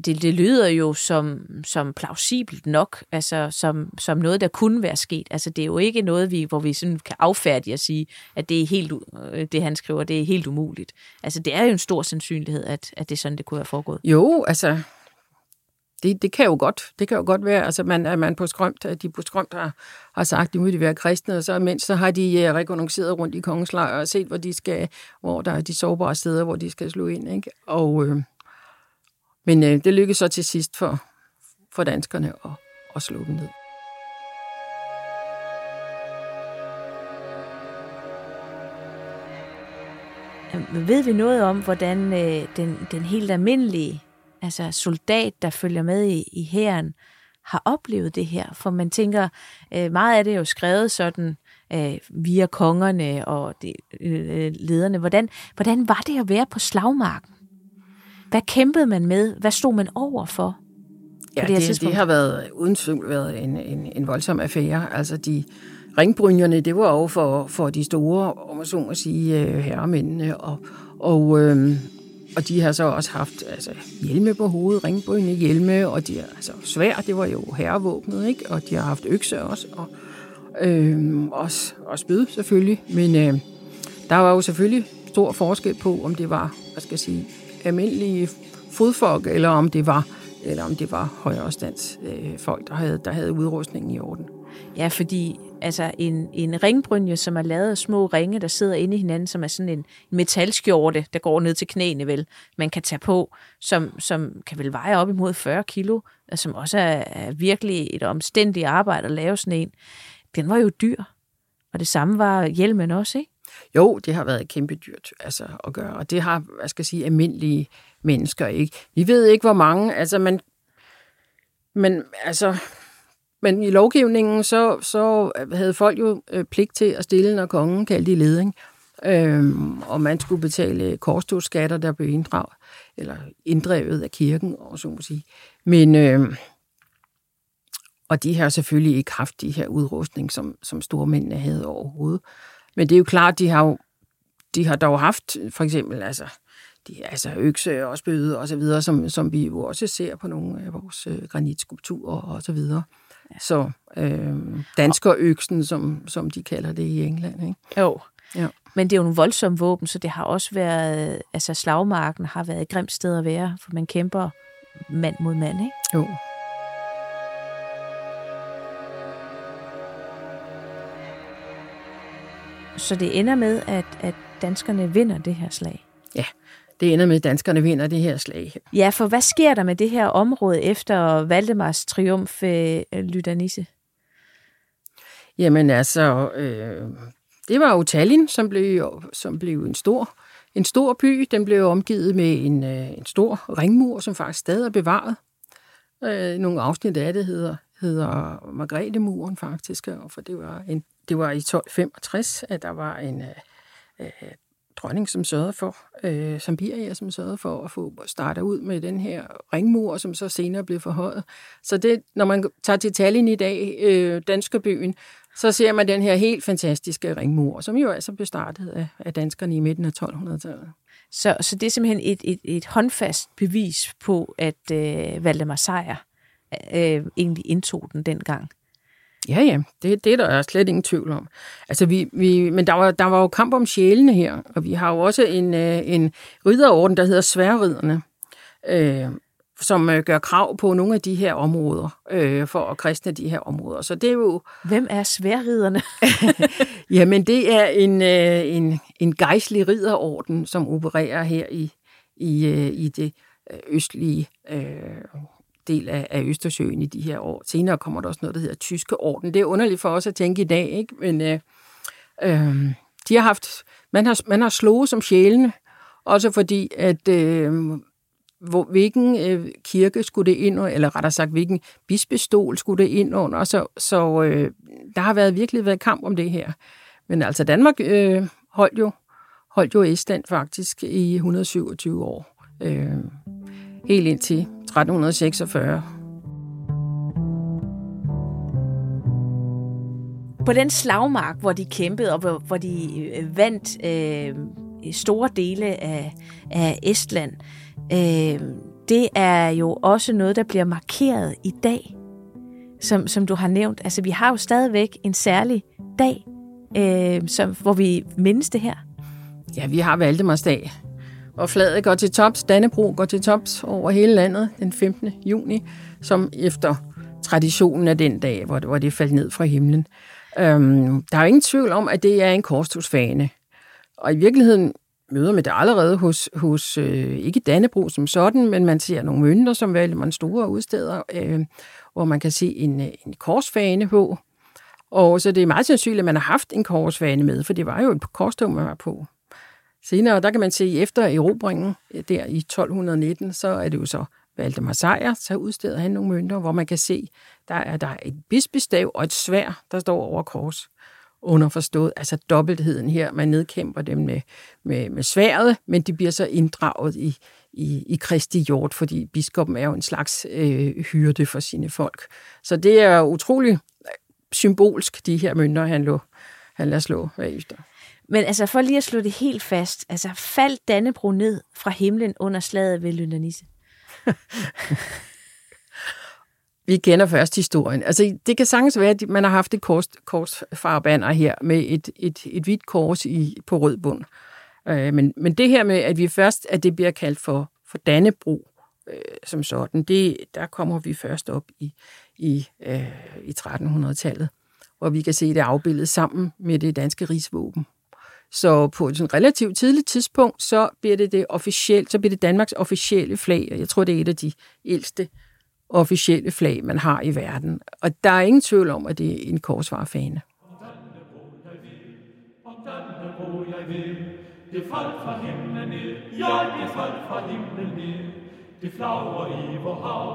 [SPEAKER 1] det, det lyder jo som, som plausibelt nok, altså som, som noget, der kunne være sket. Altså det er jo ikke noget, vi, hvor vi sådan kan affærdige og sige, at det er helt, øh, det han skriver, det er helt umuligt. Altså det er jo en stor sandsynlighed, at, at det er sådan, det kunne have foregået.
[SPEAKER 2] Jo, altså det, det kan jo godt, det kan jo godt være, altså man, at man på skrømt, at de på skrømt har, har sagt, at de må de være kristne, og så mens så har de uh, rekognosceret rundt i kongens lejr og set, hvor de skal, hvor der er de sårbare steder, hvor de skal slå ind, ikke? Og, øh, men øh, det lykkedes så til sidst for, for danskerne at, at slå dem ned.
[SPEAKER 1] Ved vi noget om, hvordan øh, den, den helt almindelige altså soldat, der følger med i, i hæren, har oplevet det her? For man tænker, øh, meget af det er jo skrevet sådan øh, via kongerne og de, øh, øh lederne. Hvordan, hvordan var det at være på slagmarken? Hvad kæmpede man med? Hvad stod man over for?
[SPEAKER 2] Ja, det, det, det har været uden tvivl været en, en, en voldsom affære. Altså de ringbrynjerne, det var jo for, for de store, om man så må sige, øh, herremændene. Og, og, øh, og de har så også haft altså, hjelme på hovedet, ringbrynje hjelme, og de, altså, svær, det var jo herrevåbnet, ikke? og de har haft økse også, og øh, også, også spyd selvfølgelig. Men øh, der var jo selvfølgelig stor forskel på, om det var, hvad skal jeg sige, almindelige fodfolk, eller om det var, eller om det var højere stands øh, folk, der havde, der havde udrustningen i orden.
[SPEAKER 1] Ja, fordi altså en, en ringbrynje, som er lavet af små ringe, der sidder inde i hinanden, som er sådan en metalskjorte, der går ned til knæene vel, man kan tage på, som, som kan vel veje op imod 40 kilo, som også er, er virkelig et omstændigt arbejde at lave sådan en. Den var jo dyr, og det samme var hjelmen også, ikke?
[SPEAKER 2] Jo, det har været kæmpe dyrt altså, at gøre, og det har, hvad skal jeg sige, almindelige mennesker ikke. Vi ved ikke, hvor mange, altså man, men altså, men i lovgivningen, så, så havde folk jo øh, pligt til at stille, når kongen kaldte i leding, øhm, og man skulle betale korstogsskatter, der blev inddraget, eller inddrevet af kirken, og så må sige. Men, øhm, og de har selvfølgelig ikke haft de her udrustning, som, som stormændene havde overhovedet. Men det er jo klart, de har jo de har dog haft for eksempel altså, de, altså økse og spøde og så videre, som, som vi jo også ser på nogle af vores øh, granitskulpturer og så videre. Ja. Så øh, danskerøksen, som, som de kalder det i England. Ikke?
[SPEAKER 1] Jo, ja. men det er jo en voldsom våben, så det har også været, altså slagmarken har været et grimt sted at være, for man kæmper mand mod mand, ikke?
[SPEAKER 2] Jo.
[SPEAKER 1] Så det ender med, at, at danskerne vinder det her slag.
[SPEAKER 2] Ja, det ender med, at danskerne vinder det her slag.
[SPEAKER 1] Ja, for hvad sker der med det her område efter Valdemars triumf, øh, Lydanisse?
[SPEAKER 2] Jamen altså, øh, det var jo Tallinn, som blev, som blev en stor en stor by. Den blev omgivet med en, øh, en stor ringmur, som faktisk stadig er bevaret. Øh, nogle afsnit af det hedder, hedder Margrethe-muren faktisk, og for det var, en, det var i 1265, at der var en øh, øh, dronning, som sørgede for, øh, Sambiria, som sørgede for at få startet ud med den her ringmur, som så senere blev forhøjet. Så det, når man tager til Tallinn i dag, øh, Danskerbyen, så ser man den her helt fantastiske ringmur, som jo altså blev startet af, af danskerne i midten af 1200-tallet.
[SPEAKER 1] Så, så det er simpelthen et, et, et håndfast bevis på, at øh, Valdemar Sejr øh, egentlig indtog den dengang.
[SPEAKER 2] Ja, ja, det, det er der slet ingen tvivl om. Altså, vi, vi, men der var, der var jo kamp om sjælene her, og vi har jo også en, øh, en ridderorden, der hedder Sværriderne. Øh, som øh, gør krav på nogle af de her områder, øh, for at kristne de her områder. Så det er jo...
[SPEAKER 1] Hvem er sværriderne?
[SPEAKER 2] Jamen, det er en, øh, en, en gejstlig ridderorden, som opererer her i, i, øh, i det østlige øh, del af, af Østersøen i de her år. Senere kommer der også noget, der hedder Tyske Orden. Det er underligt for os at tænke i dag, ikke? men øh, øh, de har haft, man har, man har slået som sjælene, også fordi, at øh, hvor, hvilken øh, kirke skulle det ind under, eller rettere sagt, hvilken bispestol skulle det ind under, så, så øh, der har været virkelig været kamp om det her. Men altså Danmark øh, holdt jo holdt jo Estland faktisk i 127 år, øh, helt indtil 1346.
[SPEAKER 1] På den slagmark, hvor de kæmpede, og hvor, hvor de øh, vandt øh, store dele af, af Estland, øh, det er jo også noget, der bliver markeret i dag, som, som du har nævnt. Altså, vi har jo stadigvæk en særlig dag, øh, som, hvor vi mindes det her.
[SPEAKER 2] Ja, vi har Valdemarsdag, og flaget går til tops. Dannebro går til tops over hele landet den 15. juni, som efter traditionen af den dag, hvor det, hvor det faldt ned fra himlen. Øhm, der er jo ingen tvivl om, at det er en korstogsfane. Og i virkeligheden møder man det allerede hos, hos øh, ikke Dannebro som sådan, men man ser nogle mønter, som man store udsteder, øh, hvor man kan se en, øh, en korsfane på. Og så det er meget sandsynligt, at man har haft en korsfane med, for det var jo et korstog, man var på. Senere, der kan man se, efter erobringen øh, der i 1219, så er det jo så Valdemar Sejr, så udsteder han nogle mønter, hvor man kan se, der er der et bispestav og et svær, der står over kors underforstået, altså dobbeltheden her, man nedkæmper dem med, med, med sværet, men de bliver så inddraget i, i, i Kristi jord, fordi biskoppen er jo en slags øh, hyrde for sine folk. Så det er utrolig øh, symbolsk, de her mønter, han, lå, han lader slå efter.
[SPEAKER 1] Men altså, for lige at slå det helt fast, altså faldt Dannebro ned fra himlen under slaget ved Lyndanisse?
[SPEAKER 2] Vi kender først historien. Altså, det kan sagtens være, at man har haft et kors, korsfarbander her med et, et, et hvidt kors i, på rød bund. Øh, men, men det her med, at vi først, at det bliver kaldt for, for Dannebro øh, som sådan, det, der kommer vi først op i, i, øh, i 1300-tallet, hvor vi kan se det afbildet sammen med det danske rigsvåben. Så på et relativt tidligt tidspunkt, så bliver det, det officielt, så bliver det Danmarks officielle flag, og jeg tror, det er et af de ældste officielle flag, man har i verden. Og der er ingen tvivl om, at det er en korsfarfane. Det fald fra himlen ned, ja, det fald fra himlen ned. Det flagrer i vor hav,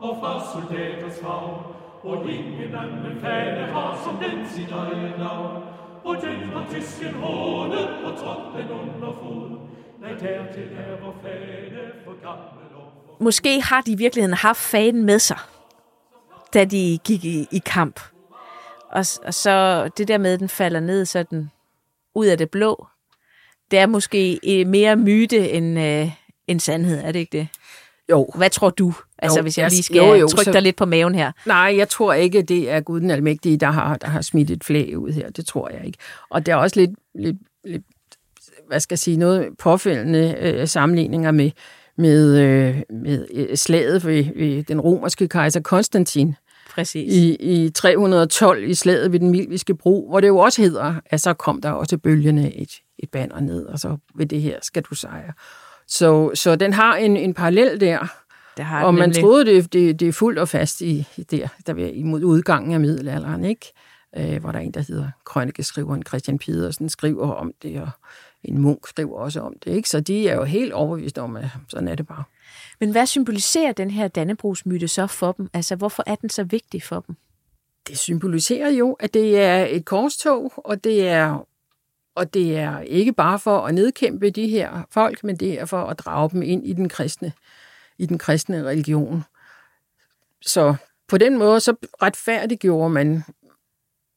[SPEAKER 2] og fra soldaters hav, og ingen anden fane har som den sit eget navn. Og den har tysken håne og troppen under fod. Nej, dertil er vor fane for gammel og...
[SPEAKER 1] måske har de i virkeligheden haft fanen med sig, da de gik i, i kamp. Og, og så det der med, at den falder ned sådan ud af det blå, det er måske eh, mere myte end, øh, end sandhed, er det ikke det?
[SPEAKER 2] Jo.
[SPEAKER 1] Hvad tror du? Altså, jo, hvis jeg lige skal jo, jo, trykke dig lidt på maven her.
[SPEAKER 2] Nej, jeg tror ikke, det er Gud den Almægtige, der har, der har smidt et flag ud her. Det tror jeg ikke. Og der er også lidt, lidt, lidt hvad skal jeg sige, noget påfældende øh, sammenligninger med, med, øh, med øh, slaget ved, ved den romerske kejser Konstantin.
[SPEAKER 1] Præcis.
[SPEAKER 2] I, I 312 i slaget ved den Milviske bro, hvor det jo også hedder, at så kom der også bølgende et, et banner ned, og så ved det her skal du sejre. Så, så den har en, en parallel der. Det har og man nemlig. troede, det, det, det er fuldt og fast i, der, der ved, imod udgangen af middelalderen, ikke? Øh, hvor der er en, der hedder krønikeskriveren Christian Pedersen, skriver om det, og en munk skriver også om det. Ikke? Så de er jo helt overbevist om, at sådan er det bare.
[SPEAKER 1] Men hvad symboliserer den her Dannebrugsmyte så for dem? Altså, hvorfor er den så vigtig for dem?
[SPEAKER 2] Det symboliserer jo, at det er et korstog, og det er, og det er ikke bare for at nedkæmpe de her folk, men det er for at drage dem ind i den kristne, i den kristne religion. Så på den måde så retfærdiggjorde man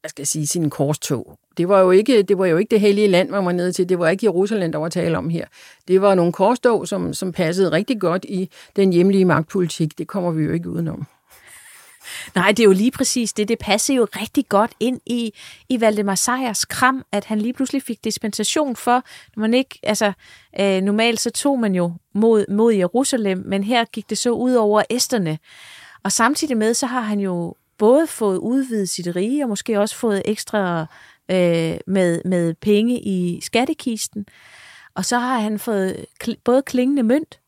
[SPEAKER 2] hvad skal jeg sige, sin korstog. Det var jo ikke det, var jo ikke det hellige land, man var nede til. Det var ikke Jerusalem, der var tale om her. Det var nogle korstog, som, som passede rigtig godt i den hjemlige magtpolitik. Det kommer vi jo ikke udenom.
[SPEAKER 1] Nej, det er jo lige præcis det. Det passer jo rigtig godt ind i, i Valdemar Sejers kram, at han lige pludselig fik dispensation for, når man ikke, altså øh, normalt så tog man jo mod, mod Jerusalem, men her gik det så ud over æsterne. Og samtidig med, så har han jo både fået udvidet sit rige, og måske også fået ekstra øh, med, med penge i skattekisten. Og så har han fået både klingende mønt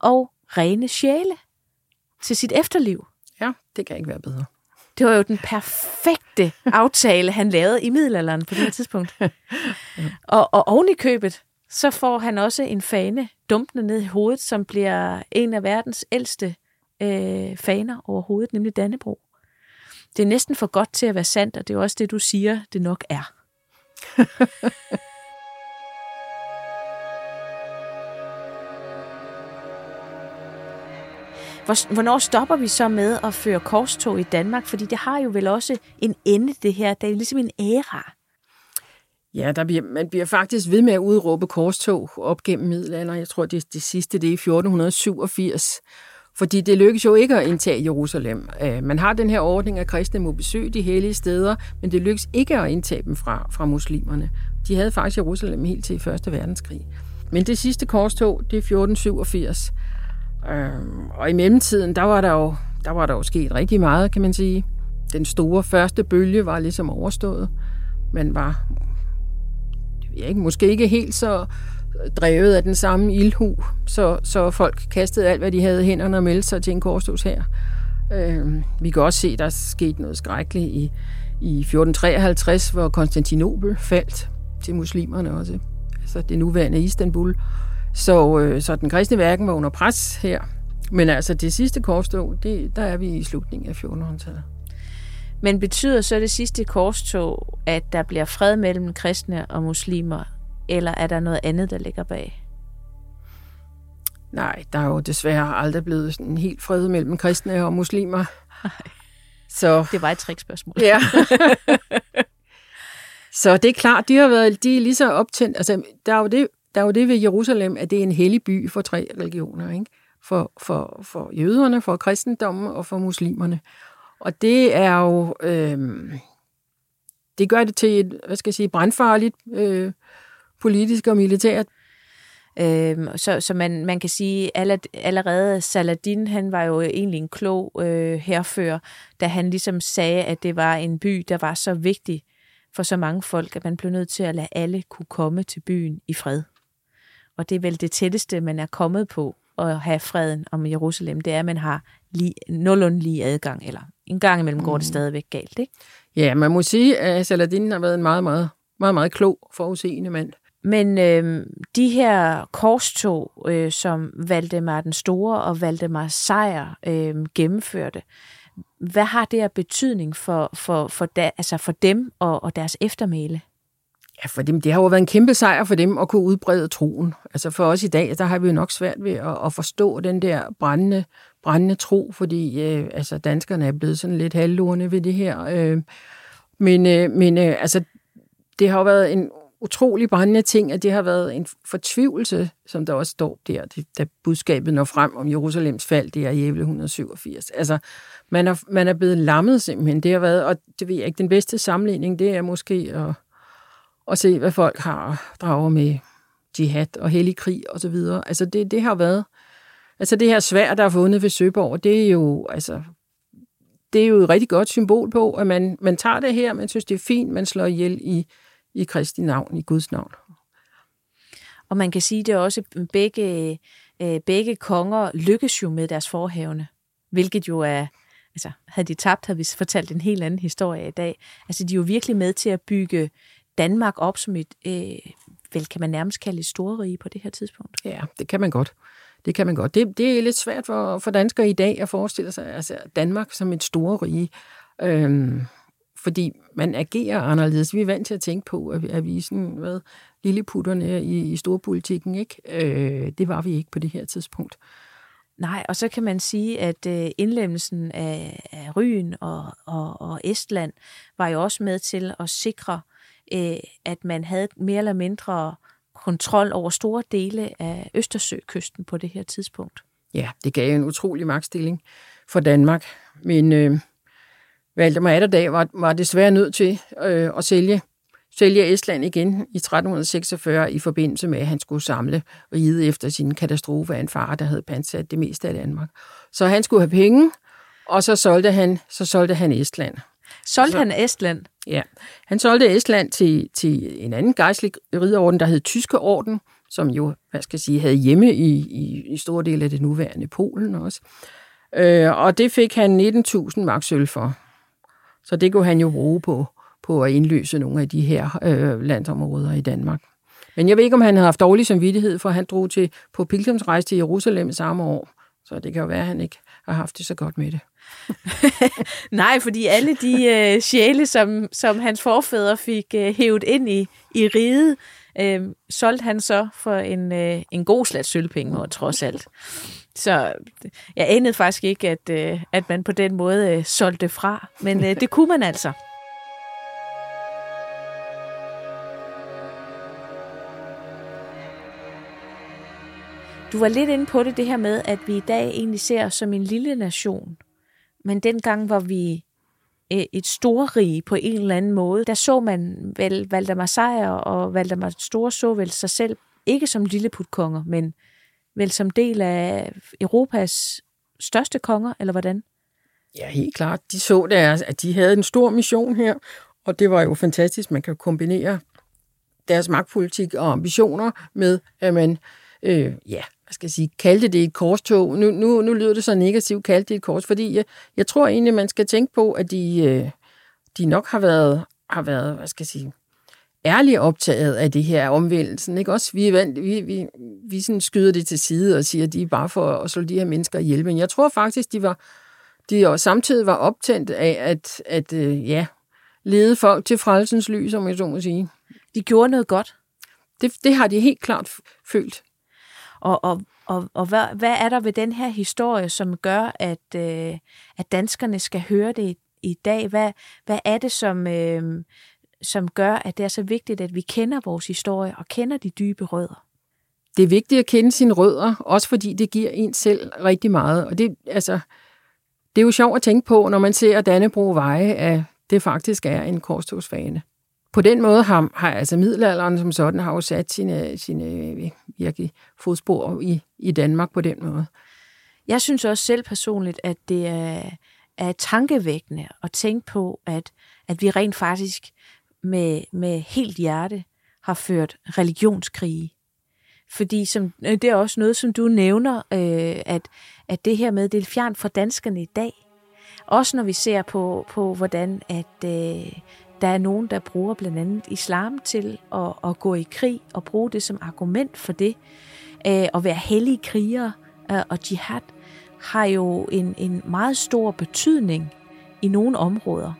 [SPEAKER 1] og rene sjæle til sit efterliv.
[SPEAKER 2] Ja, det kan ikke være bedre.
[SPEAKER 1] Det var jo den perfekte aftale, han lavede i middelalderen på det her tidspunkt. og, og oven i købet, så får han også en fane dumpende ned i hovedet, som bliver en af verdens ældste øh, faner overhovedet, nemlig Dannebro. Det er næsten for godt til at være sandt, og det er også det, du siger, det nok er. Hvornår stopper vi så med at føre korstog i Danmark? Fordi det har jo vel også en ende, det her. Det er jo ligesom en æra.
[SPEAKER 2] Ja, der bliver, man bliver faktisk ved med at udråbe korstog op gennem middelalderen. Jeg tror, det, det sidste det er i 1487. Fordi det lykkes jo ikke at indtage Jerusalem. Øh, man har den her ordning, at kristne må besøge de hellige steder, men det lykkes ikke at indtage dem fra, fra muslimerne. De havde faktisk Jerusalem helt til 1. verdenskrig. Men det sidste korstog, det er 1487. Øh, og i mellemtiden, der var der jo, der var der jo sket rigtig meget, kan man sige. Den store første bølge var ligesom overstået. Man var jeg ikke, måske ikke helt så drevet af den samme ildhu, så, så folk kastede alt, hvad de havde i hænderne og meldte sig til en korstås her. Øh, vi kan også se, der skete noget skrækkeligt i, i 1453, hvor Konstantinopel faldt til muslimerne også. Altså det nuværende Istanbul. Så, øh, så den kristne verden var under pres her. Men altså det sidste korstog, det, der er vi i slutningen af 1400-tallet.
[SPEAKER 1] Men betyder så det sidste korstog, at der bliver fred mellem kristne og muslimer, eller er der noget andet, der ligger bag?
[SPEAKER 2] Nej, der er jo desværre aldrig blevet sådan en helt fred mellem kristne og muslimer. Nej.
[SPEAKER 1] Så, det var et trickspørgsmål.
[SPEAKER 2] Ja. så det er klart, de har været de er lige så optændt. Altså, der er jo det der er jo det ved Jerusalem, at det er en hellig by for tre religioner. Ikke? For, for, for jøderne, for kristendommen og for muslimerne. Og det er jo... Øh, det gør det til et, hvad skal jeg sige, brandfarligt øh, politisk og militært.
[SPEAKER 1] Øhm, så så man, man kan sige, allerede Saladin, han var jo egentlig en klog øh, herfører, da han ligesom sagde, at det var en by, der var så vigtig for så mange folk, at man blev nødt til at lade alle kunne komme til byen i fred. Og det er vel det tætteste, man er kommet på at have freden om Jerusalem, det er, at man har lige, nogenlunde lige adgang, eller en gang imellem går det mm. stadigvæk galt, ikke?
[SPEAKER 2] Ja, man må sige, at Saladin har været en meget, meget, meget, meget klog, forudseende mand.
[SPEAKER 1] Men øh, de her korstog, øh, som Valdemar den Store og Valdemar Sejr øh, gennemførte, hvad har det af betydning for, for, for, da, altså for dem og, og deres eftermæle?
[SPEAKER 2] Ja, for dem, det har jo været en kæmpe sejr for dem at kunne udbrede troen. Altså for os i dag, der har vi jo nok svært ved at, at forstå den der brændende, brændende tro, fordi øh, altså danskerne er blevet sådan lidt halvlurende ved det her. Øh, men øh, men øh, altså, det har jo været en utrolig brændende ting, at det har været en fortvivlelse, som der også står der, det, da budskabet når frem om Jerusalems fald, det er i 187. Altså, man er, man er blevet lammet simpelthen. Det har været, og det ved jeg ikke, den bedste sammenligning, det er måske at og se, hvad folk har drager med jihad og hellig krig og så videre. Altså det, det har været, altså det her svær, der er fundet ved Søborg, det er jo, altså, det er jo et rigtig godt symbol på, at man, man tager det her, man synes, det er fint, man slår ihjel i, i Kristi navn, i Guds navn.
[SPEAKER 1] Og man kan sige, det er også, begge, øh, begge konger lykkes jo med deres forhavne, hvilket jo er, altså havde de tabt, havde vi fortalt en helt anden historie i dag. Altså de er jo virkelig med til at bygge Danmark op som et, øh, vel kan man nærmest kalde et storrige på det her tidspunkt?
[SPEAKER 2] Ja, det kan man godt. Det kan man godt. Det, det er lidt svært for, for danskere i dag at forestille sig altså Danmark som et storrige. Øhm, fordi man agerer anderledes. Vi er vant til at tænke på, at vi, at vi er sådan, hvad, lilleputterne i, i storpolitikken, ikke? Øh, det var vi ikke på det her tidspunkt.
[SPEAKER 1] Nej, og så kan man sige, at øh, indlemmelsen af, af Ryen og, og, og Estland var jo også med til at sikre øh, øh, at man havde mere eller mindre kontrol over store dele af Østersøkysten på det her tidspunkt.
[SPEAKER 2] Ja, det gav en utrolig magtstilling for Danmark. Men, øh, Valdemar Atterdag var, var desværre nødt til øh, at sælge, sælge Estland igen i 1346 i forbindelse med, at han skulle samle riget efter sin katastrofe af en far, der havde pansat det meste af Danmark. Så han skulle have penge, og så solgte han, så solgte han Estland.
[SPEAKER 1] Solgte så, han Estland?
[SPEAKER 2] Ja, han solgte Estland til, til en anden gejstlig ridderorden, der hed Tyske Orden, som jo, hvad skal jeg sige, havde hjemme i, i, i store dele af det nuværende Polen også. Øh, og det fik han 19.000 mark sølv for. Så det kunne han jo bruge på, på at indløse nogle af de her øh, landområder i Danmark. Men jeg ved ikke, om han havde haft dårlig samvittighed, for han drog til, på pilgrimsrejse til Jerusalem samme år. Så det kan jo være, at han ikke har haft det så godt med det.
[SPEAKER 1] Nej, fordi alle de øh, sjæle, som, som hans forfædre fik øh, hævet ind i, i riget, øh, solgte han så for en, øh, en god slat sølvpenge, og trods alt. Så jeg anede faktisk ikke, at, øh, at man på den måde øh, solgte fra, men øh, det kunne man altså. Du var lidt inde på det, det her med, at vi i dag egentlig ser os som en lille nation. Men dengang var vi øh, et storrige på en eller anden måde. Der så man vel Valdemar Sejr og Valdemar Store så vel sig selv ikke som lilleputkonger, men vel som del af Europas største konger, eller hvordan?
[SPEAKER 2] Ja, helt klart. De så deres, at de havde en stor mission her, og det var jo fantastisk. Man kan kombinere deres magtpolitik og ambitioner med, at man øh, ja, hvad skal jeg sige, kaldte det et korstog. Nu, nu, nu lyder det så negativt, kaldte det et kors, fordi jeg, jeg tror egentlig, man skal tænke på, at de, øh, de nok har været, har været, hvad skal jeg sige, ærligt optaget af det her omvendelsen. Ikke? Også vi, vi, vi, vi sådan skyder det til side og siger, at de er bare for at slå de her mennesker ihjel. Men jeg tror faktisk, de var de samtidig var optændt af at, at øh, ja, lede folk til frelsens lys, om jeg så må sige.
[SPEAKER 1] De gjorde noget godt.
[SPEAKER 2] Det, det har de helt klart følt.
[SPEAKER 1] Og, og, og, og hvad, hvad er der ved den her historie, som gør, at, øh, at danskerne skal høre det i, i dag? Hvad, hvad er det, som, øh, som gør, at det er så vigtigt, at vi kender vores historie og kender de dybe rødder?
[SPEAKER 2] Det er vigtigt at kende sine rødder, også fordi det giver en selv rigtig meget. Og det, altså, det er jo sjovt at tænke på, når man ser Dannebro veje, at det faktisk er en korstogsfane på den måde har, har altså middelalderen som sådan har jo sat sine, sine øh, virkelig fodspor i, i Danmark på den måde.
[SPEAKER 1] Jeg synes også selv personligt, at det er, er tankevækkende at tænke på, at, at vi rent faktisk med, med helt hjerte har ført religionskrige. Fordi som, øh, det er også noget, som du nævner, øh, at, at det her med, det er fjernt fra danskerne i dag. Også når vi ser på, på hvordan at, øh, der er nogen, der bruger blandt andet islam til at, at gå i krig og bruge det som argument for det. Øh, at være hellige krigere øh, og jihad har jo en, en meget stor betydning i nogle områder.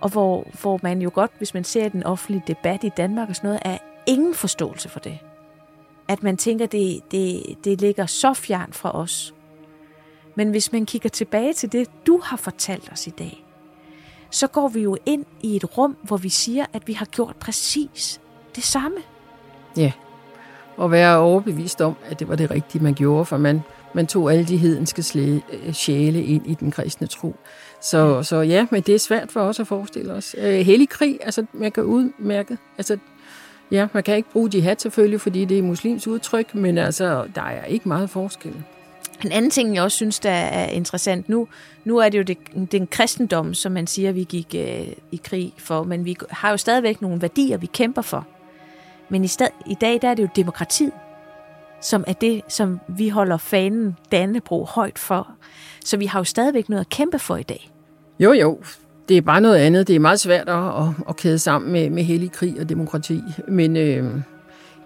[SPEAKER 1] Og hvor, hvor man jo godt, hvis man ser den offentlige debat i Danmark og sådan noget, er ingen forståelse for det. At man tænker, det, det, det ligger så fjern fra os. Men hvis man kigger tilbage til det, du har fortalt os i dag, så går vi jo ind i et rum, hvor vi siger, at vi har gjort præcis det samme.
[SPEAKER 2] Ja, og være overbevist om, at det var det rigtige, man gjorde, for man, man tog alle de hedenske øh, sjæle ind i den kristne tro. Så, så ja, men det er svært for os at forestille os. Øh, hellig krig, altså man kan udmærke, altså ja, man kan ikke bruge jihad selvfølgelig, fordi det er muslims udtryk, men altså, der er ikke meget forskel.
[SPEAKER 1] En anden ting, jeg også synes, der er interessant nu, nu er det jo det, den kristendom, som man siger, vi gik øh, i krig for, men vi har jo stadigvæk nogle værdier, vi kæmper for. Men i, stad, i dag, der er det jo demokratiet, som er det, som vi holder fanen Dannebro højt for. Så vi har jo stadigvæk noget at kæmpe for i dag.
[SPEAKER 2] Jo, jo. Det er bare noget andet. Det er meget svært at, at, at kæde sammen med, med hellig krig og demokrati. Men øh,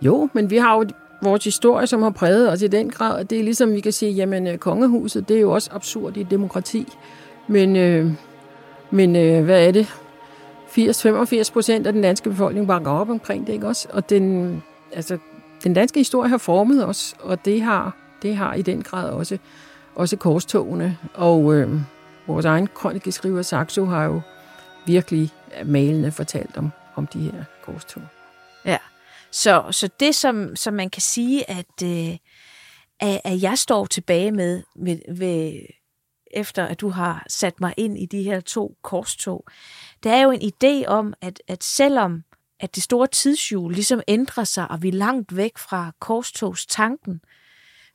[SPEAKER 2] jo, men vi har jo vores historie, som har præget os i den grad. Det er ligesom, vi kan sige, jamen øh, kongehuset, det er jo også absurd i demokrati. Men, øh, men øh, hvad er det? 80-85 procent af den danske befolkning bakker op omkring det, ikke også? Og den, altså, den danske historie har formet os, og det har, det har i den grad også, også korstogene. Og øh, vores egen krønikeskriver Saxo har jo virkelig malende fortalt om, om de her korstog.
[SPEAKER 1] Ja, så, så det, som, som man kan sige, at, øh, at, at jeg står tilbage med med, med, efter at du har sat mig ind i de her to korstog. Der er jo en idé om, at, at selvom at det store tidshjul ligesom ændrer sig, og vi er langt væk fra korstogstanken,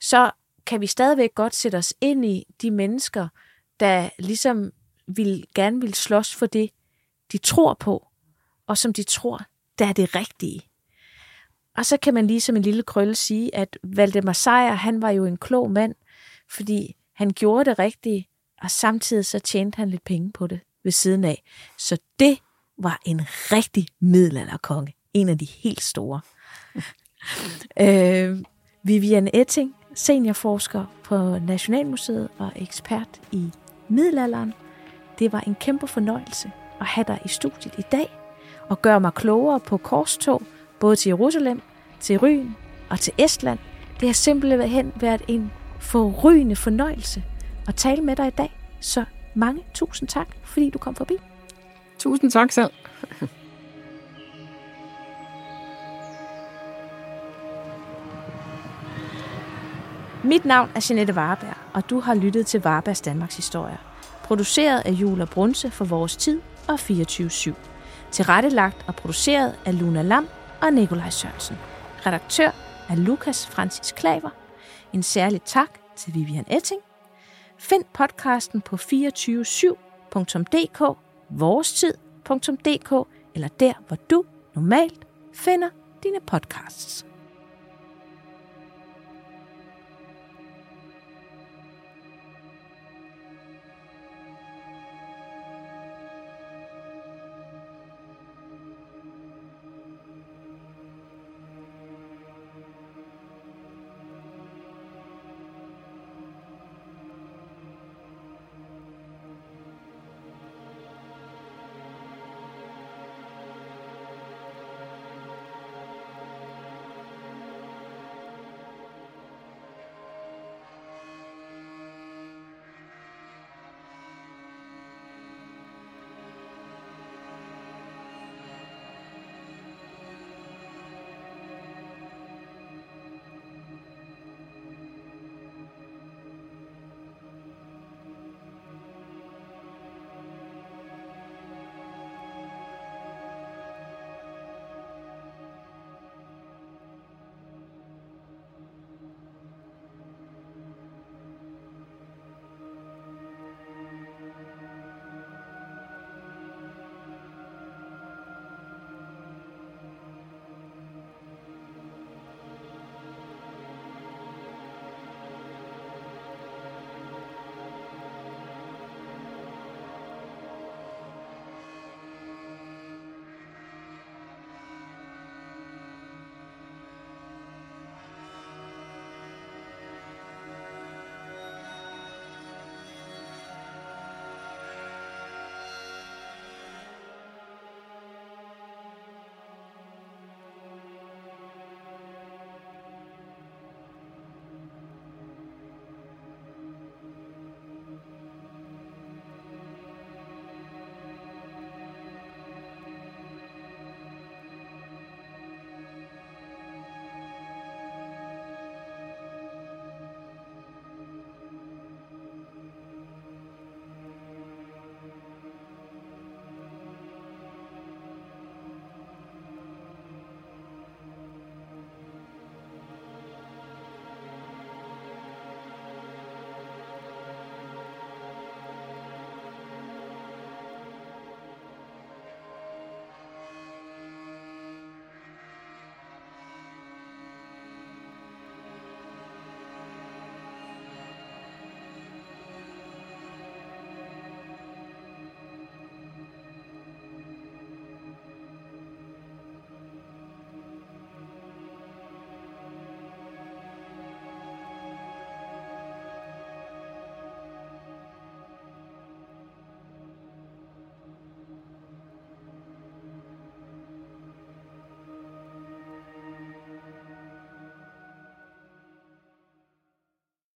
[SPEAKER 1] så kan vi stadigvæk godt sætte os ind i de mennesker, der ligesom vil, gerne vil slås for det, de tror på, og som de tror, der er det rigtige. Og så kan man lige som en lille krølle sige, at Valdemar Sejr, han var jo en klog mand, fordi han gjorde det rigtige, og samtidig så tjente han lidt penge på det ved siden af. Så det var en rigtig middelalderkonge. En af de helt store. øh, Vivian Etting, seniorforsker på Nationalmuseet og ekspert i middelalderen. Det var en kæmpe fornøjelse at have dig i studiet i dag og gøre mig klogere på korstog, både til Jerusalem, til Ryn og til Estland. Det har simpelthen været en forrygende fornøjelse at tale med dig i dag. Så mange tusind tak, fordi du kom forbi.
[SPEAKER 2] Tusind tak selv.
[SPEAKER 1] Mit navn er Jeanette Warberg, og du har lyttet til Warbergs Danmarks Historie. Produceret af Jula Brunse for Vores Tid og 24-7. Tilrettelagt og produceret af Luna Lam og Nikolaj Sørensen. Redaktør er Lukas Francis Klaver. En særlig tak til Vivian Etting. Find podcasten på 247.dk, vorestid.dk eller der, hvor du normalt finder dine podcasts.